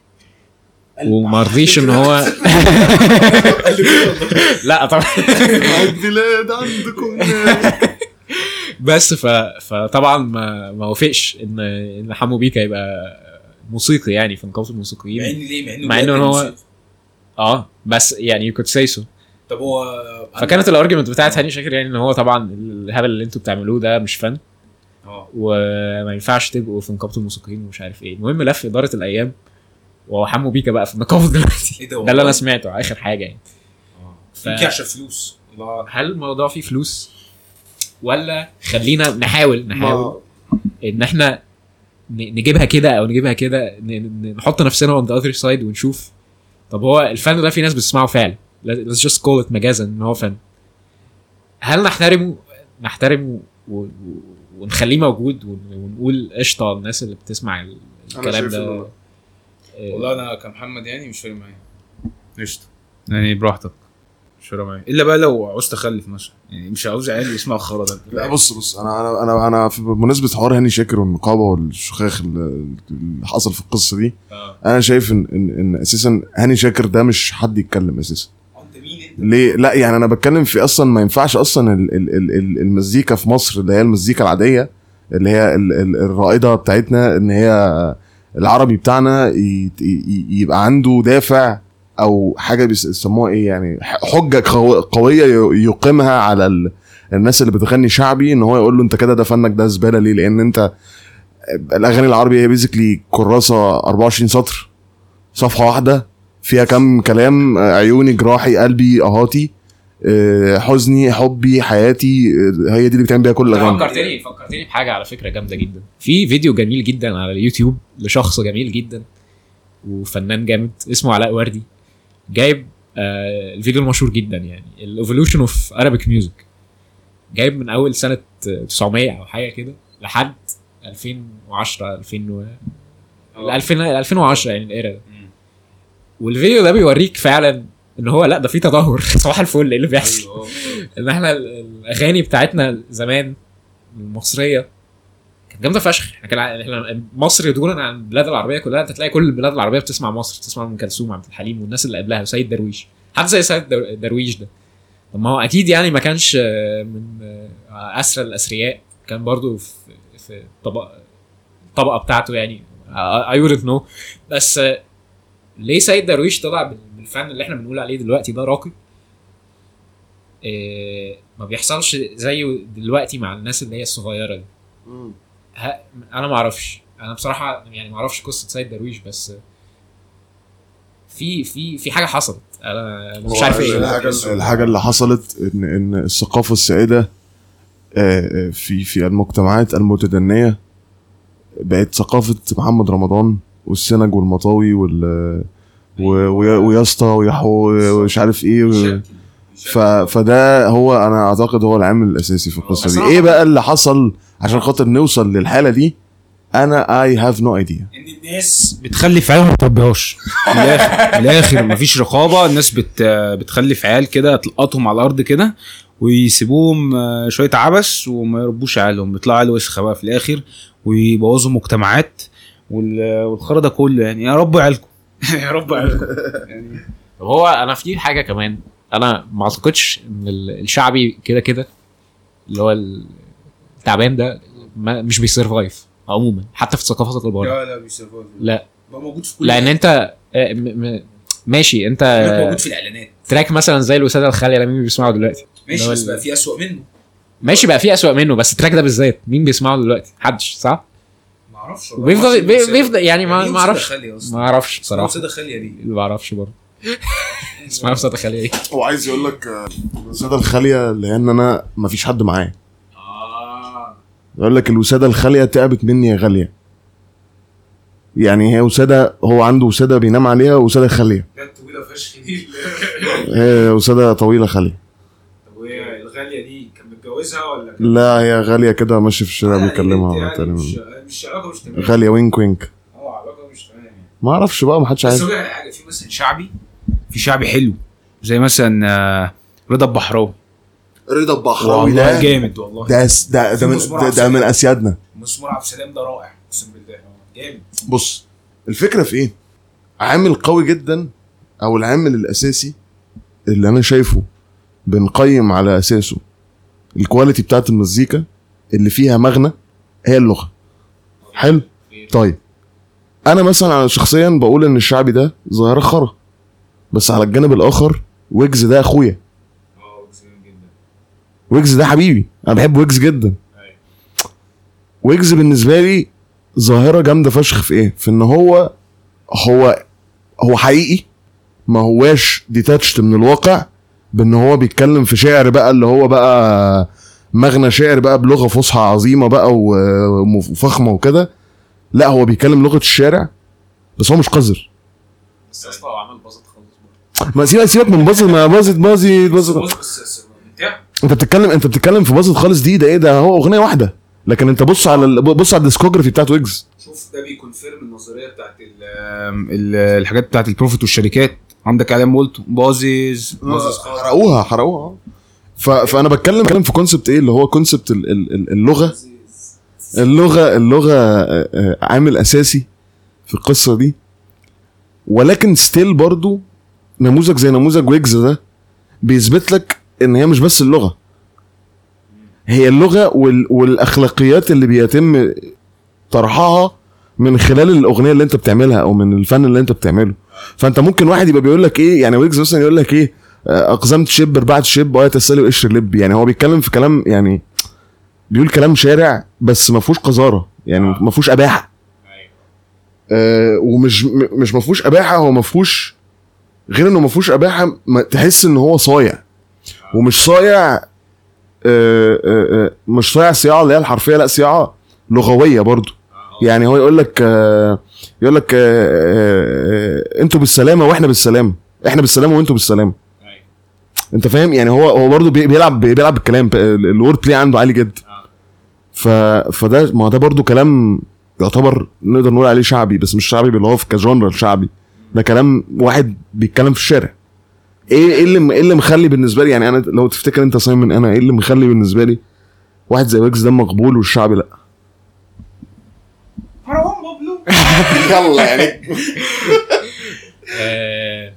وما رضيش إن هو لا طبعا. البلاد عندكم. بس ف... فطبعا ما ما وافقش ان إن حمو بيكا يبقى موسيقي يعني في نقابه مع الموسيقيين ان ليه؟ مع إنه مع هو-. آه بس يعني you could say so. طب هو فكانت ال argument بتاعت هاني شاكر يعني إن هو طبعا الهبل اللي أنتوا بتعملوه ده مش فن آه. وما ينفعش تبقوا في نقابه الموسيقيين ومش عارف إيه. المهم لف إدارة الأيام. وهو حمو بيكا بقى في النقابة دلوقتي. إيه ده ده اللي أنا؟ سمعته آخر حاجة يعني. ف- يمكن عشان فلوس. الله. هل الموضوع فيه فلوس؟ ولا خلينا نحاول نحاول إن إحنا نجيبها كده أو نجيبها كده نحط نفسنا on the other side ونشوف. طب هو الفن ده في ناس بتسمعه فعلا. Let's just call it مجازا إن هو فن. هل نحترمه؟ نحترمه ونخليه موجود ون- ونقول قشطة الناس اللي بتسمع ال- الكلام ده. آه، والله أنا كمحمد يعني مش فارق معايا. قشطة. يعني براحتك. مش فارقه معايا. إلا بقى لو عاوز تخلف مثلا. يعني مش عاوز عيال يسمعوا الخرا ده. لا بص بص أنا أنا أنا أنا في بمناسبة حوار هاني شاكر والنقابة والشخاخ اللي حصل في القصة دي آه. أنا شايف إن إن, إن أساسا هاني شاكر ده مش حد يتكلم أساسا. أنت مين أنت؟ ليه؟ لا يعني أنا بتكلم في أصلا ما ينفعش أصلا ال ال ال ال المزيكا في مصر اللي هي المزيكا العادية اللي هي ال ال الرائدة بتاعتنا إن هي العربي بتاعنا يبقى عنده دافع أو حاجة بيسموها إيه يعني حجة قو- قوية يقيمها على ال الناس اللي بتغني شعبي إن هو يقول له أنت كده ده فنك ده زبالة ليه؟ لأن أنت الأغاني العربي هي بيزيكلي كراسة 24 سطر صفحة واحدة فيها كم كلام عيوني جراحي قلبي أهاتي. حزني حبي حياتي آه، هي دي اللي بتعمل بيها كل الاغاني فكرتني فكرتني بحاجة على فكرة جامدة جدا. في فيديو جميل جدا على اليوتيوب لشخص جميل جدا وفنان جامد اسمه علاء وردي. جايب آه الفيديو المشهور جدا يعني ال evolution of Arabic music جايب من أول سنة 900 أو حاجة كده لحد 2010 2000 و... ال 2000 2010 يعني الإيرا ده. والفيديو ده بيوريك فعلا إن هو لا ده في تدهور. صباح الفل إيه اللي بيحصل؟ أيوه إن إحنا ال- الأغاني بتاعتنا زمان المصرية كانت جامدة فشخ. إحنا كان إحنا مصر دولا عن البلاد العربية كلها أنت تلاقي كل البلاد العربية بتسمع مصر. بتسمع أم كلثوم عبد الحليم والناس اللي قبلها وسيد درويش. حد زي سيد در- درويش ده. طب ما هو أكيد يعني ما كانش من أسرى الأثرياء. كان برضو في في الطبقه الطبقه بتاعته يعني اي wouldn't know. بس ليه سيد درويش طلع بال- بالفن اللي إحنا بنقول عليه دلوقتي ده راقي؟ آه، ما بيحصلش زيه دلوقتي مع الناس اللي هي الصغيرة دي. ه- أنا ما أعرفش. أنا بصراحة يعني ما أعرفش قصة سيد درويش بس في في في حاجة حصلت. أنا مش عارف إيه. الحاجة الحاجة اللي حصلت ان إن الثقافة السائدة آه، آه، في في المجتمعات المتدنية بقت ثقافة محمد رمضان والسنج والمطاوي وال ويا ويا اسطى ويحو ومش عارف إيه و- ف فده هو أنا أعتقد هو العامل الأساسي في القصة دي. إيه بقى اللي حصل عشان خاطر نوصل للحالة دي؟ أنا I have no idea إن الناس بتخلف عيال ما بتربيهاش من الآخر من الآخر مفيش رقابة. الناس بت بتخلف عيال كده تلقطهم على الأرض كده ويسيبوهم شوية عبث وما يربوش عيالهم. بيطلعوا عيال وسخة بقى في الآخر ويبوظوا مجتمعات. والخرا ده كله يعني. يا رب عيالكم يا رب عيالكم طب هو أنا في حاجة كمان. أنا ما أعتقدش إن ال- الشعبي كده كده اللي هو التعبان ده ما مش بي survive عموما حتى في الثقافات اللي بره. لا لا بي survive لا. موجود في كل لأن. أنت آه، ماشي أنت موجود في الإعلانات. track مثلا زي الوساده الخاليه مين بيسمعه دلوقتي؟ ماشي بس بقى في أسوأ منه. ماشي بقى في أسوأ منه بس ال track ده بالذات مين بيسمعه دلوقتي؟ محدش صح؟ ما أعرفش والله. وبيفضل- ما أعرفش بي- الوسادة. بيفضل- يعني ما- إيه ما أعرفش. بصراحة. وسادة خالية دي ما أعرفش برضه. اسمها وساده خاليه إيه هو عايز يقول لك آه، الوساده الخالية لأن أنا ما فيش حد معايا. آه. يقول لك الوساده الخالية تعبت مني يا غالية. يعني هي وساده هو عنده وساده بينام عليها وساده خالية. كانت طويلة فشخ دي. هي وساده طويلة خالية. متجوزها ولا كان لا هي غالية كده ماشي في الشارع بيكلمها يعني تقريبا. مش مش علاقة مش تمام. غالية وينك وينك. آه علاقة مش تمام يعني. ما أعرفش بقى ما حدش بس عارف. هو يعني حاجة في مثلا شعبي في شعبي حلو زي مثلا آه، رضا البحراوي. رضا البحراوي والله ده جامد والله. ده ده ده من, ده, ده من أسيادنا. مسمار عبد السلام ده رائع أقسم بالله. جامد. بص الفكرة في إيه؟ عامل قوي جدا أو العامل الأساسي اللي أنا شايفه بنقيم على أساسه الكواليتي بتاعت المزيكا اللي فيها مغنى هي اللغة. حلو؟ طيب. أنا مثلا أنا شخصيا بقول إن الشعبي ده ظاهرة خرا بس على الجانب الآخر ويجز ده أخويا. ويجز ده حبيبي. أنا بحب ويجز جدا. ويجز بالنسبة لي ظاهرة جامدة فشخ في إيه؟ في إن هو هو هو حقيقي ما هواش ديتاتشد من الواقع بان هو بيتكلم في شعر بقى اللي هو بقى مغنى شعر بقى بلغة فصحى عظيمة بقى وفخمة وكده. لا هو بيتكلم لغة الشارع بس هو مش قذر. بس أصلا هو باظت خالص ما سيبك سيبك من باظت ما باظت باظت باظت. انت بتتكلم انت بتتكلم في باظت خالص دي ده إيه ده؟ هو أغنية واحدة. لكن انت بص على بص على ال discography بتاعت ويجز. شوف ده بي confirm النظرية بتاعت ال- الحاجات بتاعت ال profit والشركات. عندك إعلان مولتو باظت باظت خالص. حرقوها حرقوها. فأنا بتكلم بتكلم في concept إيه؟ اللي هو concept ال... ال... ال- اللغة. اللغة اللغة آه، آه، عامل أساسي في القصة دي. ولكن still برضو نموذج زي نموذج ويجز ده بيثبت لك إن هي مش بس اللغة. هي اللغة وال... والأخلاقيات اللي بيتم طرحها من خلال الأغنية اللي أنت بتعملها أو من الفن اللي أنت بتعمله. فانت ممكن واحد يبقى بيقول لك إيه يعني ويجز مثلا يقول لك إيه آه، أقزمت شب ربعت شب وهي تسالي وقشر لب. يعني هو بيتكلم في كلام يعني بيقول كلام شارع بس ما فيهوش قذارة. يعني ما فيهوش أباحة. آه ومش مش ما فيهوش أباحة هو ما فيهوش غير إنه ما فيهوش أباحة ما تحس إن هو صايع. ومش صايع آه آه آه مش صايع صياعة اللي هي الحرفية لا صياعة لغوية برضو. يعني هو يقول لك آه يقول لك آه آه أنتوا بالسلامة وإحنا بالسلامة. إحنا بالسلامة وانتوا بالسلامة. انت فاهم؟ يعني هو هو برضه بي- بيلعب بيلعب بالكلام ال word play عنده عالي جدا. ف فده ما ده برضه كلام يعتبر نقدر نقول عليه شعبي بس مش شعبي اللي هو في ك genre شعبي. ده كلام واحد بيتكلم في الشارع. إيه إيه اللي إيه اللي مخلي بالنسبة لي؟ يعني أنا لو تفتكر أنت سايمون أنا إيه اللي مخلي بالنسبة لي؟ واحد زي ويجز ده مقبول والشعبي لأ. مروان بابلو. يلا يعني. آه،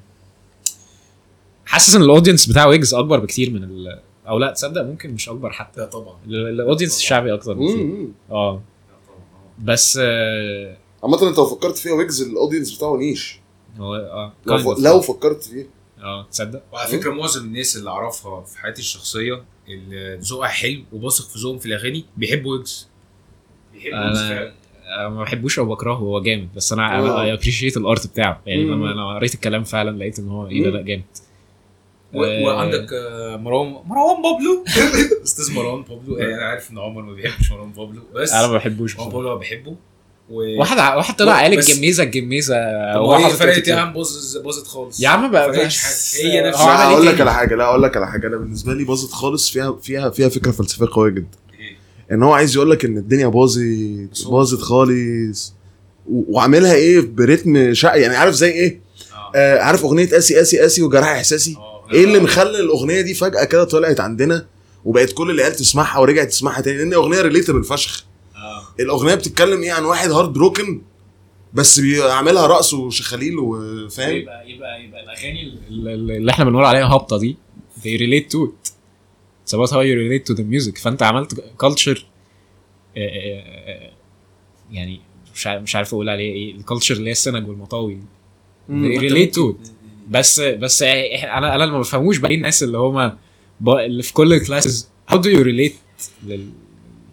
حاسس إن الاودينس بتاع ويجز أكبر بكتير من ال... أو لا تصدق ممكن مش أكبر حتى. لا طبعا. ال- ال audience الشعبي أكتر بكتير. آه. بس آه، عامة أنت لو فكرت فيها ويجز ال audience بتاعه niche. هو آه لو, ف... لو فكرت فيه. آه تصدق. وعلى فكرة معظم الناس اللي أعرفها في حياتي الشخصية اللي ذوقها حلو وباثق في ذوقهم في الأغاني بيحبوا ويجز بيحبوا ويجز فعلا. ما بحبوش أو بكرهه هو جامد. بس أنا. أنا appreciate ال art بتاعه. يعني مم. لما أنا قريت الكلام فعلا لقيت إن هو إيه ده لأ جامد. وعندك آه، مروان مروان بابلو؟ أستاذ مروان بابلو. يعني أنا عارف إن عمر ما بيحبش مروان بابلو. بس أنا ما بحبوش مروان. بابلو بحبه. و واحد ع- واحد طلع قال الجميزة الجميزه حاطط فرقت يا. عم باظت باظت خالص. يا عم بقى بس- حاجة. هي نفس هو لا عمل إيه أقول لك؟ على حاجة لا أقول لك على حاجة. أنا بالنسبة لي باظت خالص فيها فيها فيها فكرة فلسفية قوية جدا. ان هو عايز يقول لك ان الدنيا باظت باظت خالص. وعاملها إيه برتم شقي يعني عارف زي إيه؟ آه. آه عارف اغنية قاسي قاسي قاسي وجرح احساسي؟ آه. إيه اللي مخلي الأغنية دي فجأة كده طلعت عندنا وبقت كل العيال تسمعها ورجعت تسمعها تاني؟ لأن اغنيه relatable فشخ. آه. الأغنية بتتكلم إيه عن واحد heartbroken بس بيعملها رقص وشخاليل وفاهم؟ يبقى يبقى يبقى الأغاني ال- ال- اللي إحنا بنقول عليها هابطة دي they relate to it. It's about how you relate to the music. فأنت عملت culture آه، آه، آه، يعني مش عارف مش عارف أقول عليه إيه. ال culture اللي هي السنج والمطاوي. to it. بس بس أنا أنا اللي ما بفهموش بقى الناس اللي هم اللي في كل ال classes how do you relate لل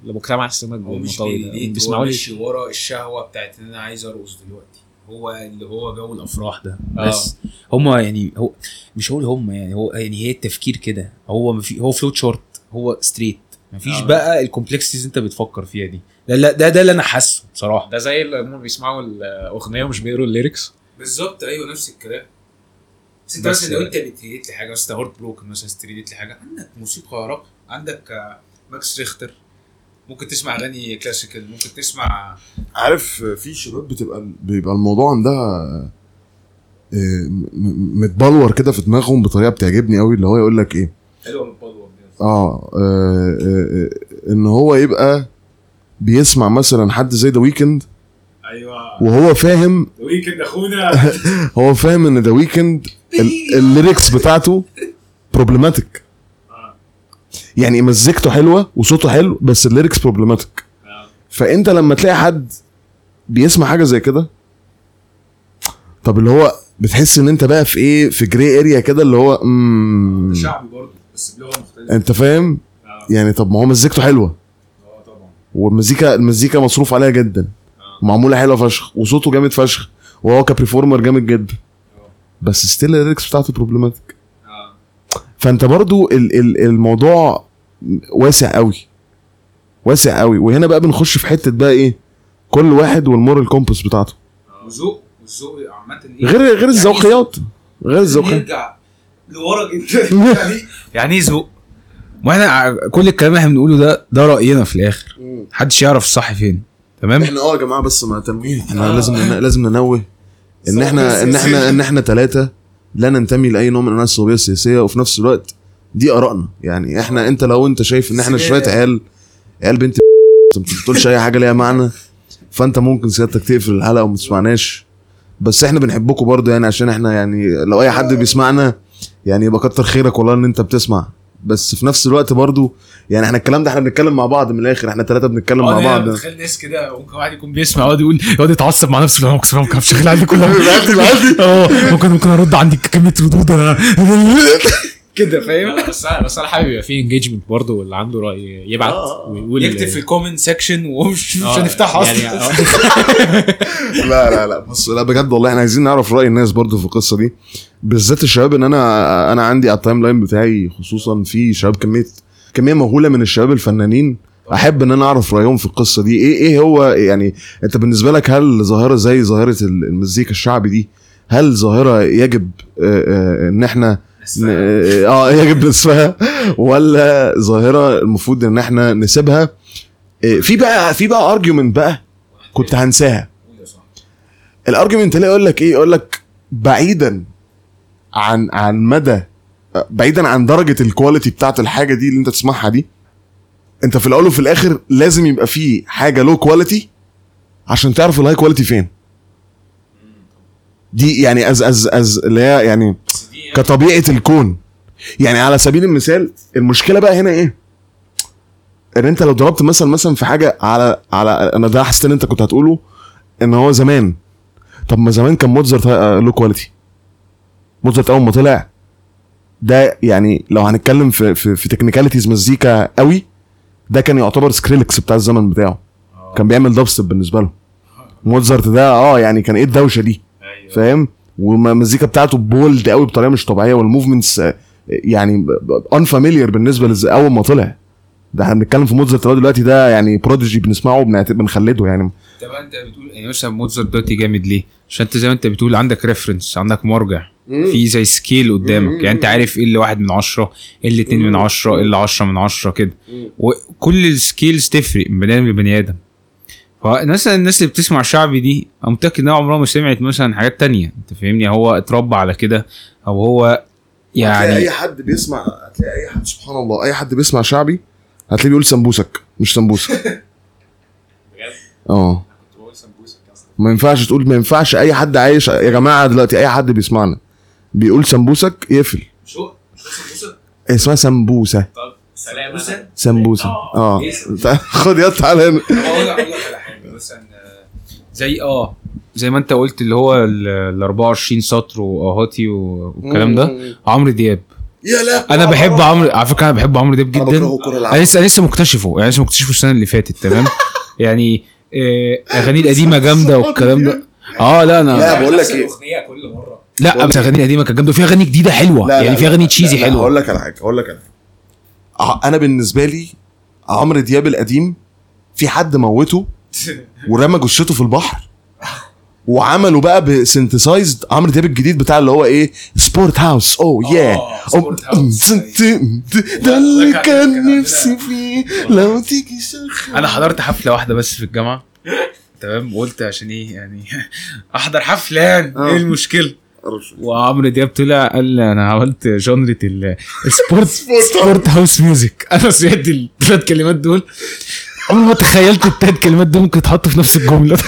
لمجتمع السمك والمطاوي ده؟ بيسمعوا لي ورا الشهوة بتاعت ان أنا عايز أرقص دلوقتي. هو اللي هو جو الأفراح ده. آه. بس هما يعني هو مش هقول هما يعني هو يعني هي التفكير كده. هو مفي هو فلوت شورت هو straight مفيش آه. بقى ال complexities انت بتفكر فيها دي. ده لا ده ده اللي أنا حاسه بصراحة. ده زي اللي هم بيسمعوا الاغنيه ومش بيقروا ال lyrics. بالظبط أيوه نفس الكلام. بس أنت مثلا لو أنت بت relate لي حاجة مثلا heartbroken مثلا ت relate لي حاجة عندك موسيقى راقية عندك آه، Max Richter ممكن تسمع أغاني classical ممكن تسمع عارف في شباب بتبقى بيبقى الموضوع عندها آه، متبلور كده في دماغهم بطريقة بتعجبني قوي اللي هو يقول لك إيه؟ حلوة آه, آه, آه, آه إن هو يبقى بيسمع مثلا حد زي The Weeknd أيوه. وهو فاهم Weeknd أخونا. هو فاهم إن The Weeknd ال lyrics بتاعته problematic. يعني مزيكته حلوة وصوته حلو بس ال lyrics problematic آه. فأنت لما تلاقي حد بيسمع حاجة زي كده طب اللي هو بتحس إن أنت بقى في إيه في grey area كده اللي هو امم شعبي برضه بس بلغه مختلفه أنت فاهم؟ آه. يعني طب ما هو مزيكته حلوة. آه، طبعا. والمزيكا المزيكا مصروف عليها جدا. آه. ومعموله حلوة فشخ وصوته جامد فشخ وهو ك performer جامد جدا. بس still ال lyrics بتاعته problematic آه فانت برضو ال ال الموضوع واسع قوي. واسع قوي. وهنا بقى بنخش في حتة بقى إيه؟ كل واحد وال moral compass بتاعته. وذوق والذوق عامة إيه غير غير يعني الذوقيات. غير الذوقيات نرجع لورا جدا. يعني يعني إيه ذوق؟ وإحنا ع- كل الكلام اللي إحنا بنقوله ده ده رأينا في الآخر. محدش يعرف الصح فين. تمام؟ إحنا آه يا جماعة بس مع تنويه إحنا لازم نن- لازم ننوه إن إحنا إن إحنا إن إحنا ثلاثة لا ننتمي لأي نوع من أنواع الصوبية السياسية وفي نفس الوقت دي آرائنا. يعني إحنا أنت لو أنت شايف إن إحنا شوية عيال عيال بنت ما بتقولش أي حاجة ليها معنى فأنت ممكن سيادتك تقفل الحلقة وما تسمعناش. بس إحنا بنحبكم برضه يعني عشان إحنا يعني لو أي حد بيسمعنا يعني يبقى كتر خيرك والله إن أنت بتسمع. بس في نفس الوقت برضه يعني إحنا الكلام ده إحنا بنتكلم مع بعض من الآخر إحنا ثلاثة بنتكلم مع بعض. بتخلي الناس كده ممكن واحد يكون بيسمع يقعد يقول يقعد يتعصب مع نفسه لا مكسر ممكن شغال عندي كلها آه ممكن ممكن ارد عندي كمية ردود أنا كده فاهم؟ بس أنا بس أنا حابب يبقى في engagement برضه واللي عنده رأي يبعت آه. ويقول يكتب في ال comment section ومش مش هنفتحها يعني أصلا. لا لا لا بص لا بجد والله إحنا عايزين نعرف رأي الناس برضو في القصة دي. بالذات الشباب ان أنا أنا عندي على ال timeline بتاعي خصوصا في شباب كمية كمية مهولة من الشباب الفنانين. أحب إن أنا أعرف رأيهم في القصة دي. إيه إيه هو يعني أنت بالنسبة لك هل ظاهرة زي ظاهرة المزيكا الشعبي دي هل ظاهرة يجب آه، آه، إن إحنا ن- آه يجب نصفها ولا ظاهرة المفروض إن إحنا نسيبها؟ آه، في بقى في بقى argument بقى كنت هنساها. ال argument اللي يقول لك إيه؟ يقول لك بعيدا عن عن مدى بعيدا عن درجة ال quality بتاعت الحاجة دي اللي أنت تسمعها دي أنت في الأول وفي الآخر لازم يبقى في حاجة low quality عشان تعرف ال high quality فين. دي يعني as as as اللي هي يعني كطبيعة الكون. يعني على سبيل المثال المشكلة بقى هنا إيه؟ إن أنت لو ضربت مثلا مثلا في حاجة على على أنا ده حسيت إن أنت كنت هتقوله إن هو زمان. طب ما زمان كان موتزارت low quality موتزارت أول ما طلع. ده يعني لو هنتكلم في في, في technicalities مزيكا قوي ده كان يعتبر Skrillex بتاع الزمن بتاعه. كان بيعمل dubstep بالنسبة له. موتزارت ده آه يعني كان إيه الدوشة دي؟ أيوه. فاهم؟ والمزيكا بتاعته bold قوي بطريقة مش طبيعية وال movements آه، يعني unfamiliar بالنسبة لز أول ما طلع. ده إحنا بنتكلم في موتزارت لغايه دلوقتي ده يعني prodigy بنسمعه بنخلده يعني. طب أنت بتقول يعني مثلا موتزارت دلوقتي جامد ليه؟ عشان انت زي ما انت بتقول عندك reference عندك مرجع. في زي scale قدامك. يعني انت عارف إيه اللي واحد من عشرة إيه اللي اتنين من عشرة إيه اللي عشرة من عشرة كده. وكل ال scales تفرق من بني آدم لبني آدم. فمثلا الناس اللي بتسمع شعبي دي أنا متأكد إنها عمرها ما سمعت مثلا حاجات تانية. أنت فاهمني؟ هو اتربى على كده أو هو هتلاقي يعني أي حد بيسمع هتلاقي أي حد سبحان الله أي حد بيسمع شعبي هتلاقيه بيقول سمبوسك مش سمبوسك. آه كنت بقول سمبوسك أصلا ما ينفعش تقول ما ينفعش أي حد عايش. يا جماعة دلوقتي أي حد بيسمعنا بيقول سمبوسك يقفل. مش هو سمبوسة؟ اسمها سمبوسة؟ طب؟ أنا. سمبوسة. آه. إيه؟ خد يد تعالى هنا أقول لك على حاجة. مثلا آه، زي آه زي ما أنت قلت اللي هو ال ال 24 سطر واهاتي والكلام ده. عمرو دياب. يا لا. أنا بحب عمرو على فكرة أنا بحب عمرو دياب جدا. أنا لسه لسه مكتشفه. يعني لسه مكتشفه السنة اللي فاتت تمام؟ يعني آه، اغانيه القديمة جامدة والكلام ده. آه لا أنا لا بقول لك إيه. كل مرة. لا بس اغانيه القديمة كانت جامدة. وفي أغاني جديدة حلوة. لا، يعني في أغاني cheesy حلوة. هقول لك على حاجة هقول لك على حاجة. أنا بالنسبة لي عمرو دياب القديم في حد موته ورمى جثته في البحر؟ وعملوا بقى ب synthesized عمرو دياب الجديد بتاع اللي هو إيه؟ sport house oh yeah. ده اللي كان نفسي فيه. لو تيجي شغل أنا حضرت حفلة واحدة بس في الجامعة. تمام؟ وقلت عشان إيه يعني أحضر حفلة. يعني آه. إيه المشكلة؟ وعمرو دياب طلع قال أنا عملت genre ال- ال sport sport house music أنا سمعت الثلاث كلمات دول. عمري ما تخيلت الثلاث كلمات دول ممكن يتحطوا في نفس الجملة.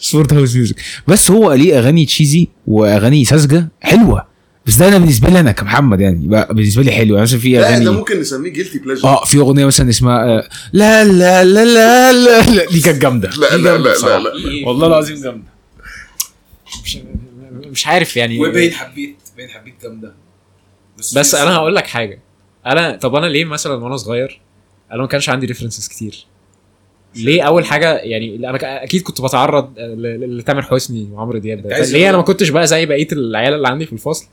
sport house music بس هو ليه أغاني cheesy وأغاني ساذجة؟ حلوة. بس ده أنا بالنسبة لي أنا كمحمد يعني بقى بالنسبة لي حلو. يعني مثلا في لا ده اغاني ممكن نسميه guilty pleasure آه في أغنية مثلا اسمها آه، لا لا لا لا لا, لا. دي كانت جامدة. لا لا لا. لا لا والله العظيم جامدة. مش, مش عارف يعني. وباين حبيت باين حبيت جامدة. بس أنا هقول لك حاجة. أنا طب أنا ليه مثلا وأنا صغير أنا ما كانش عندي references كتير؟ ليه أول حاجة يعني أنا أكيد كنت بتعرض ل- ل- لتامر حسني وعمرو دياب ده. ليه أنا أقول- ما كنتش بقى زي بقية العيال اللي عندي في الفصل؟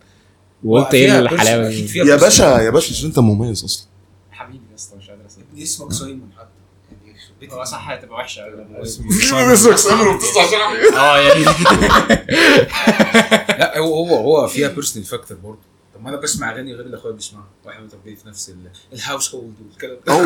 وقلت إيه الحلاوة دي؟ يا باشا يا باشا عشان أنت مميز أصلا. حبيبي يا اسطى مش قادر اسمع اسمك سايمون حتى يعني هو صح هتبقى وحشة اسمك وبتسمع شعبي آه يعني. لا هو هو هو فيها personal factor برضه. ما أنا بسمع أغاني غير اللي أخويا بيسمعها. واحد متربي في نفس ال- ال household والكلام ده. أو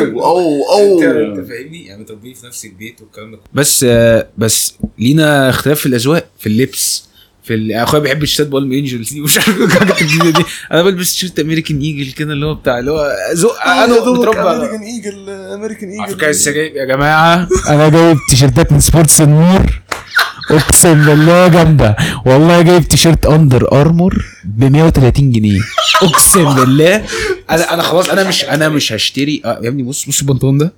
أو انت أو. أنت فاهمني؟ يعني متربي في نفس البيت والكلام ده. بس آه، بس لينا اختلاف في الأذواق في اللبس في ال- أخويا بيحب الشتات Palm Angels دي ومش عارف الحاجات الجديدة دي. أنا بلبس تيشيرت American Eagle كده اللي هو بتاع اللي هو ذوق أنا متربى American Eagle American على فكرة يا جماعة؟ أنا جايب تيشيرتات من Sports النور. اقسم بالله جامدة. والله جايب تيشيرت Under Armour ب 130 جنيه. اقسم بالله. أنا أنا خلاص أنا مش أنا مش هشتري. آه يا ابني بص بص البنطلون ده.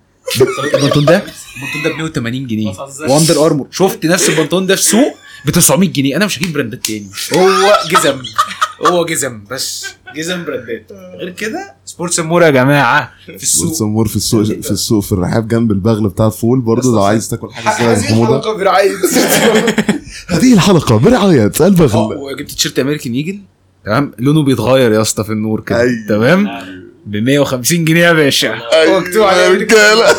البنطلون ده البنطلون ده ب 180 جنيه. و Under Armour شفت نفس البنطلون ده في سوق ب 900 جنيه. أنا مش هجيب براندات تاني. هو جزم. هو جزم بس. جزم براندات غير كده Sports النور يا جماعة في السوق. سمور في السوق في السوق في الرحاب جنب البغل بتاع الفول برضه لو عايز تاكل حاجة زي حموضه برعاية. هذه الحلقة برعاية آه البغل وجبت تيشيرت American Eagle. تمام؟ لونه بيتغير يا اسطى في النور كده. أيوة. تمام؟ ب 150 جنيه يا باشا. مكتوب يا أمريكان. رجالة.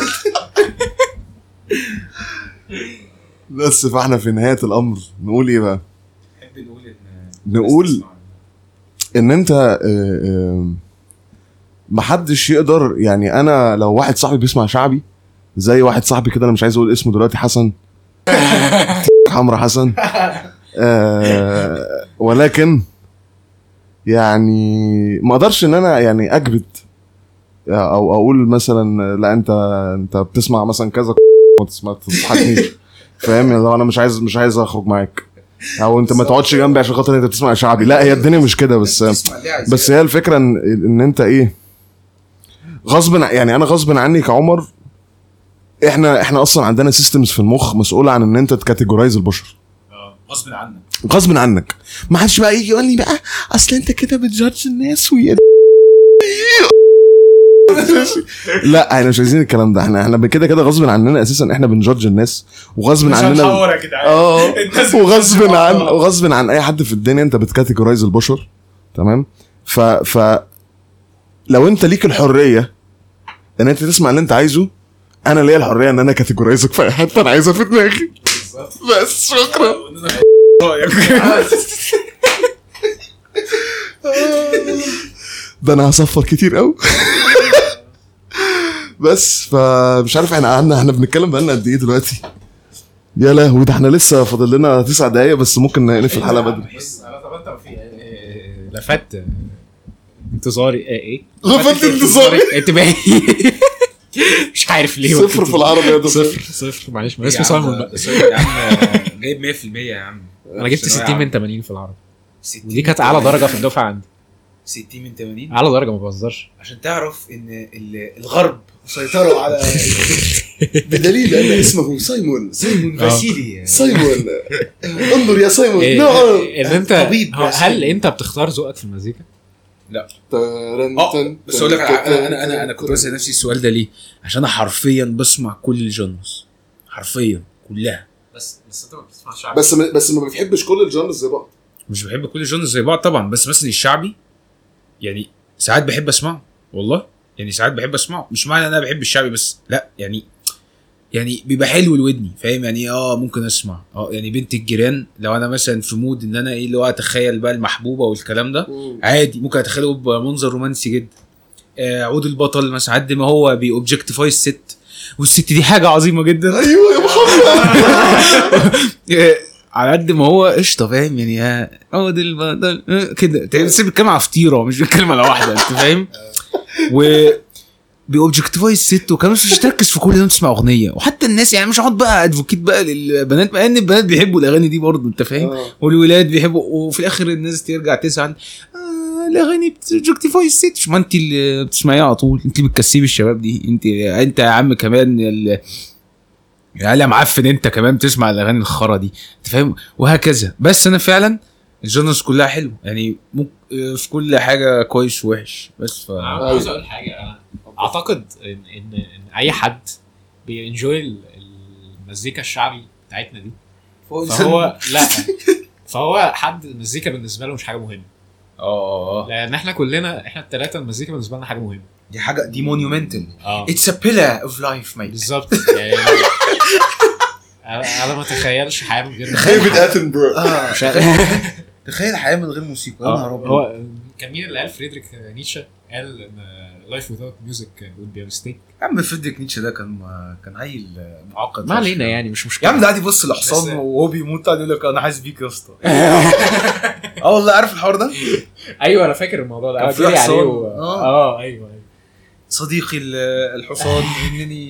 بس فاحنا في نهاية الأمر نقول إيه بقى؟ نحب نقول إن نقول إن أنت آه، آه، محدش يقدر يعني أنا لو واحد صاحبي بيسمع شعبي زي واحد صاحبي كده أنا مش عايز أقول اسمه دلوقتي حسن. حمرا حسن. آه ولكن يعني ما أقدرش إن أنا يعني اكبت أو أقول مثلا لا أنت أنت بتسمع مثلا كذا ما تضحكنيش. فاهم؟ لو أنا مش عايز مش عايز أخرج معاك. أو انت ما تقعدش جنبي عشان خاطر انت بتسمع شعبي. لا هي الدنيا مش كده بس بس هي الفكرة ان ان انت إيه غصب يعني أنا غصب عني كعمر إحنا إحنا أصلا عندنا systems في المخ مسؤولة عن ان انت ت categorize البشر. آه غصب عنك. غصب عنك. ما حدش بقى يجي يقول لي بقى أصل انت كده بت judge الناس ويا لا إحنا مش عايزين الكلام ده. إحنا إحنا كده كده غصب عننا أساسا. إحنا بن judge الناس وغصب عننا يا جدعان. آه الناس وغصب عن. وغصب عن أي حد في الدنيا أنت بت categorize البشر. تمام؟ ف ف لو أنت ليك الحرية إن أنت تسمع اللي أنت عايزه أنا ليا الحرية إن أنا categorize ك في أي حتة أنا عايزها في دماغي. بس شكرا. ده أنا هصفر كتير قوي. بس فمش عارف إحنا قعدنا إحنا بنتكلم بقالنا قد إيه دلوقتي؟ يا لهوي ده إحنا لسه فاضل لنا تسع دقايق بس ممكن نقفل الحلقة بدري. بص أنا طب انت في لفت انتظاري إيه إيه؟ لفت انتظاري. انتباهي مش عارف ليه. صفر في العربي يا دكتور. صفر صفر معلش. ما اسمه سايمون بقى. يا عم. جايب 100% يا عم. أنا جبت ثانوية 60 من عامة. 80 في العربي. 60 ودي كانت أعلى درجة في الدفعة عندي. 60 من 80 اعلى درجة ما بهزرش. عشان تعرف إن ال- الغرب سيطروا على بدليل ان اسمه سايمون. سيمون آه. فاسيلي سايمون. انظر يا سايمون. إيه، نعم. إن انت طبيب هو يا هل. أنت بتختار ذوقك في المزيكا؟ آه بس أقول لك على- أنا أنا أنا, أنا كنت بسأل نفسي السؤال ده ليه؟ عشان أنا حرفيا بسمع كل ال genres. حرفيا كلها. بس بس أنت ما بتسمعش بس بس ما بتحبش كل ال genres زي بعض. مش بحب كل ال genres زي بعض طبعا بس مثلا الشعبي يعني ساعات بحب أسمعه والله. يعني ساعات بحب أسمعه. مش معنى إن أنا بحب الشعبي بس لا يعني يعني بيبقى حلو لودني فاهم؟ يعني آه ممكن أسمع. آه يعني بنت الجيران لو أنا مثلا في mood إن أنا إيه اللي هو أتخيل بقى المحبوبة والكلام ده عادي. ممكن أتخيله بمنظر رومانسي جدا. آه عود البطل مثلا قد ما هو بي objectify الست. والست دي حاجة عظيمة جدا. أيوه يا محمد. على قد ما هو قشطة فاهم؟ يعني البطل. آه، كده تحس بيتكلم على فطيره مش بيتكلم على واحدة أنت فاهم؟ و بي objectify الست وكمان مش تركز في كل ده تسمع أغنية. وحتى الناس يعني مش هقعد بقى advocate بقى للبنات مع إن البنات بيحبوا الأغاني دي برضه أنت فاهم؟ آه. والولاد بيحبوا وفي الآخر الناس ترجع تزعل آه الأغاني بت objectify الست ما أنت اللي بتسمعيها على طول أنت اللي بتكسبي الشباب دي. أنت أنت يا عم كمان يا يا معفن انت كمان بتسمع الأغاني الخرا دي أنت فاهم؟ وهكذا. بس أنا فعلا ال genres كلها حلو يعني ممكن في كل حاجة كويس ووحش بس ف أنا عاوز أقول حاجة. أعتقد ان ان, إن أي حد بي enjoy المزيكا الشعبي بتاعتنا دي فهو لا فهو حد المزيكا بالنسبة له مش حاجة مهمة. آه آه لأن إحنا كلنا إحنا الثلاثه المزيكا بالنسبة لنا حاجة مهمة. دي حاجة دي monumental آه. it's a pillar of life mate بالظبط. يعني أنا أنا ما اتخيلش حياة من غير ديفيد اتنبرو آه تخيل حياة من غير موسيقى. يا نهار آه، أبيض. هو كان مين اللي قال؟ فريدريك نيتشه قال إن life without music would be a mistake. يا عم فريدريك نيتشه ده كان كان عيل معقد. ما علينا يعني مش يا مشكله عم ده قاعد يبص بس- لحصان وهو بيموت قاعد يقول لك أنا حاسس بيك يا اسطى. آه والله عارف الحوار ده؟ أيوه أنا فاكر الموضوع ده. كان آه، في جري حصان. عليه. آه. آه أيوه أيوه. صديقي ال- الحصان إنني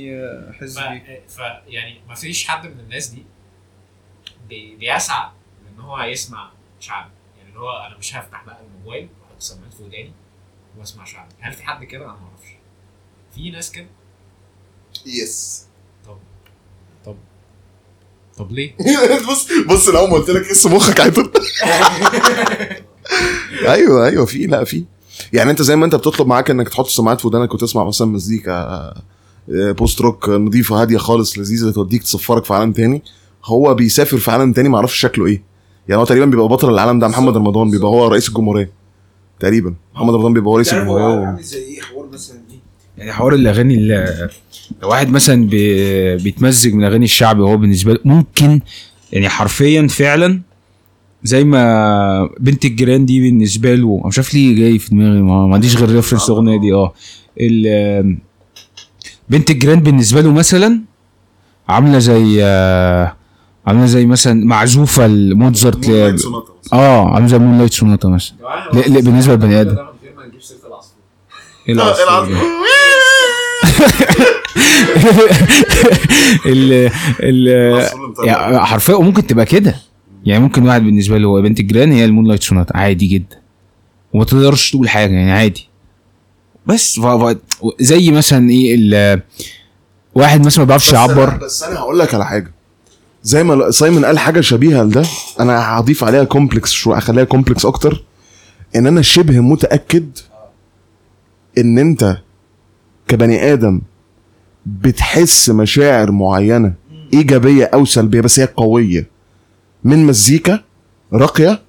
احس ف... بيك ف يعني ما فيش حد من الناس دي بي... بيسعى إن هو يسمع شعبي يعني اللي هو أنا مش هفتح بقى الموبايل وأحط سماعات في وداني وأسمع شعبي هل في حد كده؟ أنا ما أعرفش. في ناس كده؟ yes طب طب طب ليه؟ بص بص لو ما قلت لك اسم مخك عطل أيوه أيوه في لا في. يعني أنت زي ما أنت بتطلب معاك إنك تحط سماعات في ودانك وتسمع مثلا مزيكا آه، post rock نظيفه هادية خالص لذيذة توديك تسفرك في عالم تاني. هو بيسافر في عالم تاني ما أعرفش شكله إيه. يعني هو تقريبا بيبقى بطل العالم ده محمد رمضان بيبقى هو رئيس الجمهورية. تقريبا محمد رمضان بيبقى هو رئيس الجمهورية. زي إيه؟ حوار مثلا إيه؟ يعني حوار الأغاني اللي لو واحد مثلا بي... بيتمزج من أغاني الشعبي وهو بالنسبة له ممكن يعني حرفيا فعلا زي ما بنت الجيران دي بالنسبة له مش عارف ليه جاي في دماغي ما ما عنديش غير reference الاغنيه دي. آه. ال- بنت الجيران بالنسبة له مثلا عاملة زي آه، عاملة زي مثلا معزوفة لموتزارت ل- آه عاملة زي Moonlight Sonata مثلا. لا- بالنسبة للبني آدم. إيه العصفور؟ ال ال حرفيا وممكن تبقى كده. يعني ممكن واحد بالنسبة له هو بنت الجيران هي ال Moonlight Sonata. عادي جدا. وما تقدرش تقول حاجة يعني عادي. بس. زي مثلا إيه ال... واحد مثلا ما بيعرفش بس يعبر. أنا بس أنا هقول لك على حاجة. زي ما سايمون قال حاجة شبيهة لده أنا هضيف عليها complex شوية اخليها complex أكتر. إن أنا شبه متأكد إن أنت كبني آدم بتحس مشاعر معينة إيجابية أو سلبية بس هي قوية. من مزيكا راقية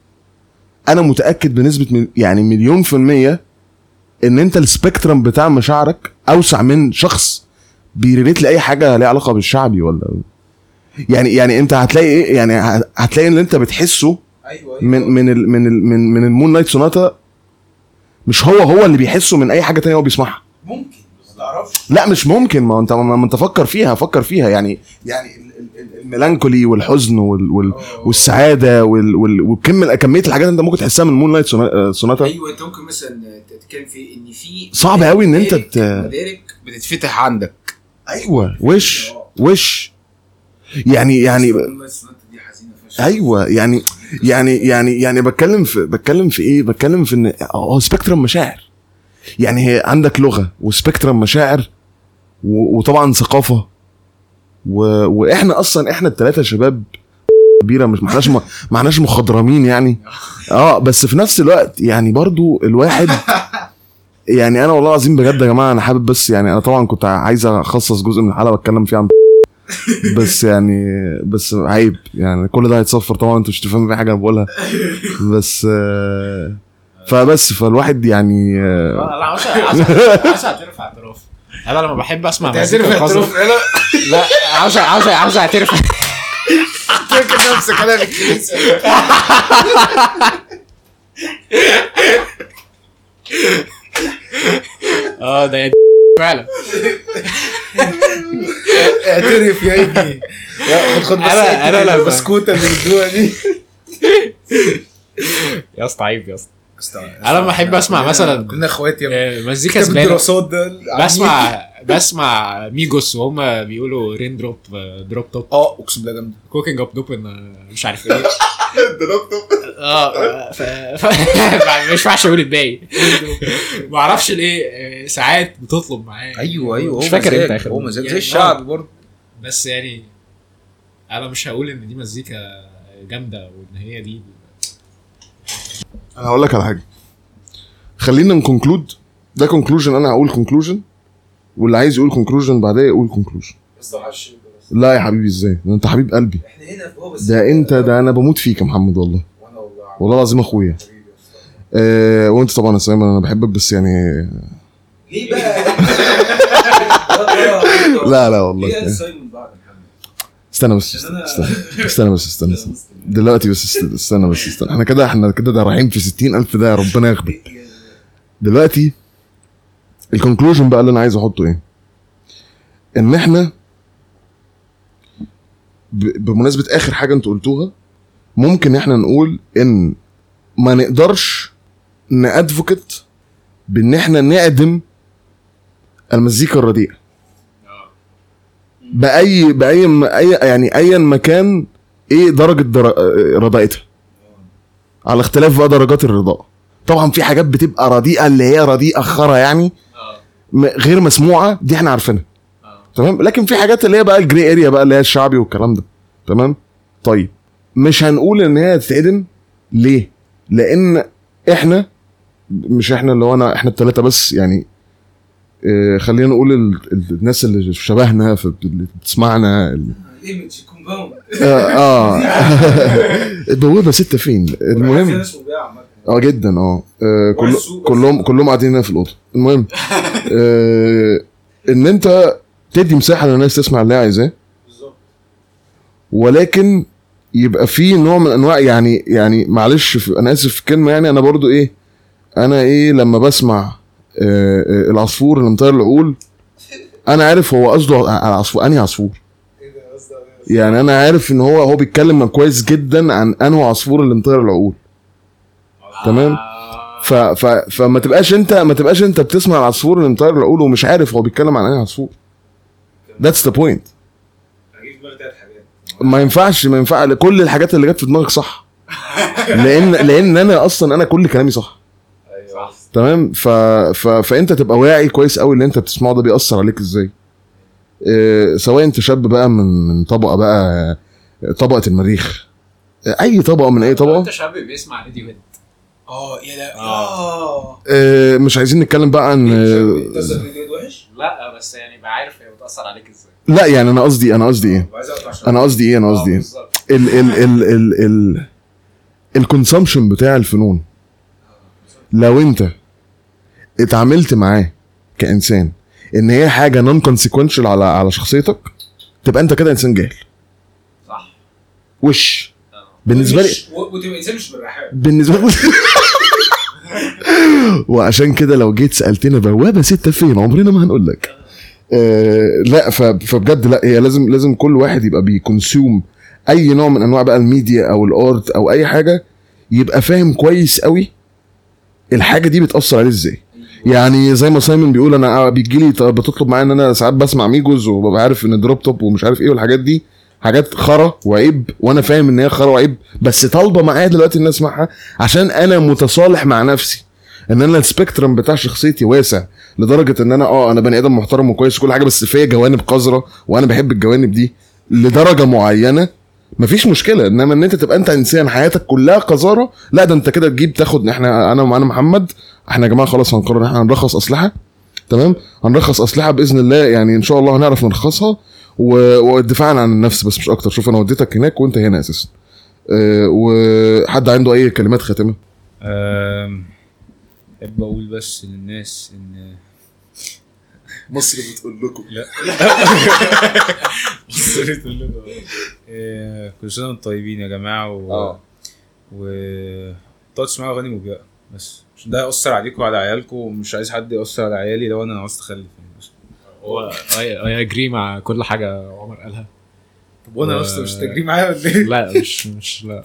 أنا متأكد بنسبة يعني مليون في المية إن أنت ال spectrum بتاع مشاعرك أوسع من شخص بي relate لأي حاجة ليها علاقة بالشعبي ولا؟ يعني يعني أنت هتلاقي إيه؟ يعني هتلاقي اللي أنت بتحسه أيوه. من من ال من ال من من ال Moonlight Sonata مش هو هو اللي بيحسه من أي حاجة تانية هو بيسمعها. ممكن. لا مش ممكن. ما انت ما انت فكر فيها فكر فيها. يعني يعني ال- ال- ال- ال melancholy والحزن وال وال والسعادة وال وال وكم كمية الحاجات انت ممكن تحسها من Moonlight Sonata. أيوه أنت ممكن مثلا تتكلم في إن في صعب قوي إن أنت مدارك- ت... مدارك بتتفتح عندك. أيوه. وش؟ وش؟ يعني يعني أيوه. يعني يعني يعني يعني بتكلم في بتكلم في إيه؟ بتكلم في ان هو spectrum مشاعر. يعني هي عندك لغة و spectrum مشاعر وطبعا ثقافة. و... وإحنا أصلا إحنا الثلاثه شباب كبيرة مش معناش ما معناش مخضرمين يعني. آه بس في نفس الوقت يعني برضو الواحد يعني أنا والله العظيم بجد يا جماعة أنا حابب بس يعني أنا طبعا كنت عايز أخصص جزء من الحلقة واتكلم فيه عن بس يعني بس عيب يعني كل ده هيتصفر طبعا أنتوا مش تفهموا في حاجة أنا بقولها. بس آه، فبس فالواحد يعني آه، أنا عاوز عاوز عاوز اعترف اعتراف. أنا لما بحب أسمع مزيكا خاصة لا. عاوز عاوز عاوز اعترف. نفسك أنا في الكنيسه آه ده يا فعلا. اعترف يا ابني. خد بس أنا لما- البسكوتة اللي دي. يا اسطى عيب يا اسطى. أنا لما أحب أسمع مثلا كنا اخوات يا آه، مزيكا الدراسات ده بسمع بسمع Migos وهم بيقولوا raindrop drop top آه أقسم بالله جامده cooking up dope مش عارف إيه. آه ف... ف... ما ينفعش أقول الباقي. ما أعرفش ليه آه، ساعات بتطلب معايا. أيوه أيوه. مش فاكر إمتى آخر هو. مزاج. يعني زي الشعب برضه. بس يعني أنا مش هقول إن دي مزيكا جامدة وإن هي دي أنا هقول لك على حاجة. خلينا ن conclude ده conclusion أنا هقول conclusion واللي عايز يقول conclusion بعدها يقول conclusion بس لا يا حبيبي إزاي؟ ده أنت حبيب قلبي. إحنا هنا في بابا ده أنت ده أنا بموت فيك يا محمد والله. وأنا والله والله العظيم أخويا. آه وأنت طبعا يا أنا بحبك بس يعني ليه بقى؟ لا لا والله ليه سايمون بعد محمد؟ استنى بس أنا- استنى استنى بس استنى, استنى. دلوقتي بس است- استنى بس استنى. إحنا كده إحنا كده ده رايحين في 60000 ده ربنا ياخدك. دلوقتي ال conclusion بقى اللي أنا عايز أحطه إيه؟ إن إحنا بمناسبة آخر حاجة أنتوا قلتوها ممكن إحنا نقول إن ما نقدرش ن advocate بإن إحنا نعدم المزيكا الرديئة. بأي بأي أي يعني ايا مكان إيه درجة در... على اختلاف بقى درجات الرضاء طبعا في حاجات بتبقى رديئة اللي هي رديئة خرا يعني غير مسموعة دي إحنا عارفينها. تمام؟ لكن في حاجات اللي هي بقى الجري اريا بقى اللي هي الشعبي والكلام ده. تمام؟ طيب مش هنقول إن هي تتعدم ليه؟ لأن إحنا مش إحنا اللي هو أنا إحنا الثلاثه بس يعني خلينا نقول ال- ال- الناس اللي شبهنا في اللي بتسمعنا ال- image compound آه, آه. البوابه ستة فين؟ المهم آه جدا آه. آه، كل كلهم كلهم قاعدين هنا في الأوضة. المهم آه إن أنت تدي مساحة للناس تسمع اللي هي عايزاه. ولكن يبقى في نوع من انواع يعني يعني معلش أنا آسف في الكلمة يعني أنا برضو إيه أنا إيه لما بسمع آه آه العصفور اللي مطير العقول. أنا عارف هو قصده على عصفور. أنهي عصفور؟ يعني أنا عارف إن هو هو بيتكلم كويس جدا عن انه عصفور اللي مطير العقول. تمام؟ ف ف فما تبقاش أنت ما تبقاش أنت بتسمع العصفور اللي مطير العقول ومش عارف هو بيتكلم عن أنهي عصفور. that's the point ما ينفعش ما ينفع. كل الحاجات اللي جت في دماغك صح. لأن لأن أنا أصلا أنا كل كلامي صح. تمام؟ ف... ف... فأنت تبقى واعي كويس قوي اللي أنت بتسمعه ده بيأثر عليك إزاي. آه، سواء أنت شاب بقى من من طبقة بقى آه، طبقة المريخ. آه، أي طبقة من أي طبقة. أنت شاب بيسمع راديو هيد. آه يا لا آه. آه. مش عايزين نتكلم بقى عن؟ لا بس يعني بعرف هي بتأثر عليك إزاي. لا يعني أنا قصدي أنا قصدي إيه؟ أنا قصدي إيه؟ أنا قصدي إيه. ال ال ال ال ال ال consumption بتاع الفنون. لو انت اتعاملت معاه كإنسان إن هي حاجة non-consequential على على شخصيتك تبقى أنت كده إنسان جاهل. صح. وش؟ بالنسبة لي وتبقى إنسان مش بالرحاب بالنسبة لي وعشان كده لو جيت سالتنا بوابة ستة فين عمرنا ما هنقول لك. آه لا فبجد لا هي لازم لازم كل واحد يبقى بي consume أي نوع من أنواع بقى الميديا أو ال art أو أي حاجة يبقى فاهم كويس قوي الحاجة دي بتأثر عليه إزاي؟ يعني زي ما سايمون بيقول أنا بيجي لي بتطلب معايا إن أنا ساعات بسمع Migos وببقى عارف إن drop top ومش عارف إيه والحاجات دي حاجات خرا وعيب وأنا فاهم إن هي خرا وعيب بس طالبة معايا دلوقتي إن أسمعها عشان أنا متصالح مع نفسي إن أنا السبيكترم بتاع شخصيتي واسع لدرجة إن أنا آه أنا بني آدم محترم وكويس وكل حاجة بس فيا جوانب قذرة وأنا بحب الجوانب دي لدرجة معينة مفيش مشكلة إنما إن أنت تبقى أنت إنسان حياتك كلها قذارة لا ده أنت كده تجيب تاخد إحنا أنا وأنا محمد إحنا يا جماعة خلاص هنقرر إن إحنا هنرخص أسلحة تمام؟ هنرخص أسلحة بإذن الله يعني إن شاء الله هنعرف نرخصها و- ودفاعا عن النفس بس مش أكتر. شوف أنا وديتك هناك وأنت هنا أساسا. أه وحد عنده أي كلمات خاتمة؟ أحب أقول بس للناس إن مصر بتقول لكم. آه، كل سنة وأنتم طيبين يا جماعة و آه. و تقعدوا تسمعوا أغاني مبيئه بس. عشان ده ياثر عليكم وعلى عيالكم ومش عايز حد يأثر على عيالي لو أنا عاوز أخلف يعني. بس. هو اي اجري مع كل حاجة عمر قالها. طب وأنا و- أصلا مش تجري معايا ولا إيه؟ لا مش مش لا.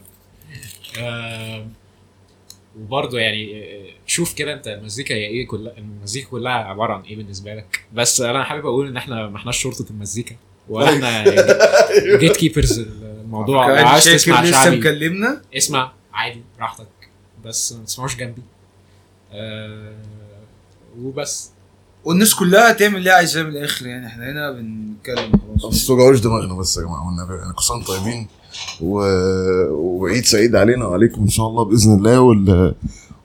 وبرضه يعني شوف كده انت المزيكا هي إيه كلها المزيكا كلها عبارة عن إيه بالنسبة لك؟ بس أنا حابب أقول إن إحنا ما إحناش شرطة المزيكا ولا إحنا جيت كيبرز الموضوع. لو كان عايز تسمع لسه شعبي. مكلمنا. اسمع عادي براحتك. بس ما تسمعوش جنبي. آه وبس. والناس كلها تعمل اللي هي عايزاه من الآخر يعني إحنا هنا بنتكلم خلاص. بس توجعوش دماغنا بس يا جماعة والنبي يعني كل سنه وأنتم طيبين. و... وعيد سعيد علينا وعليكم إن شاء الله بإذن الله وال...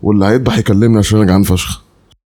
واللي هيذبح يكلمني عشان أنا جعان فشخ.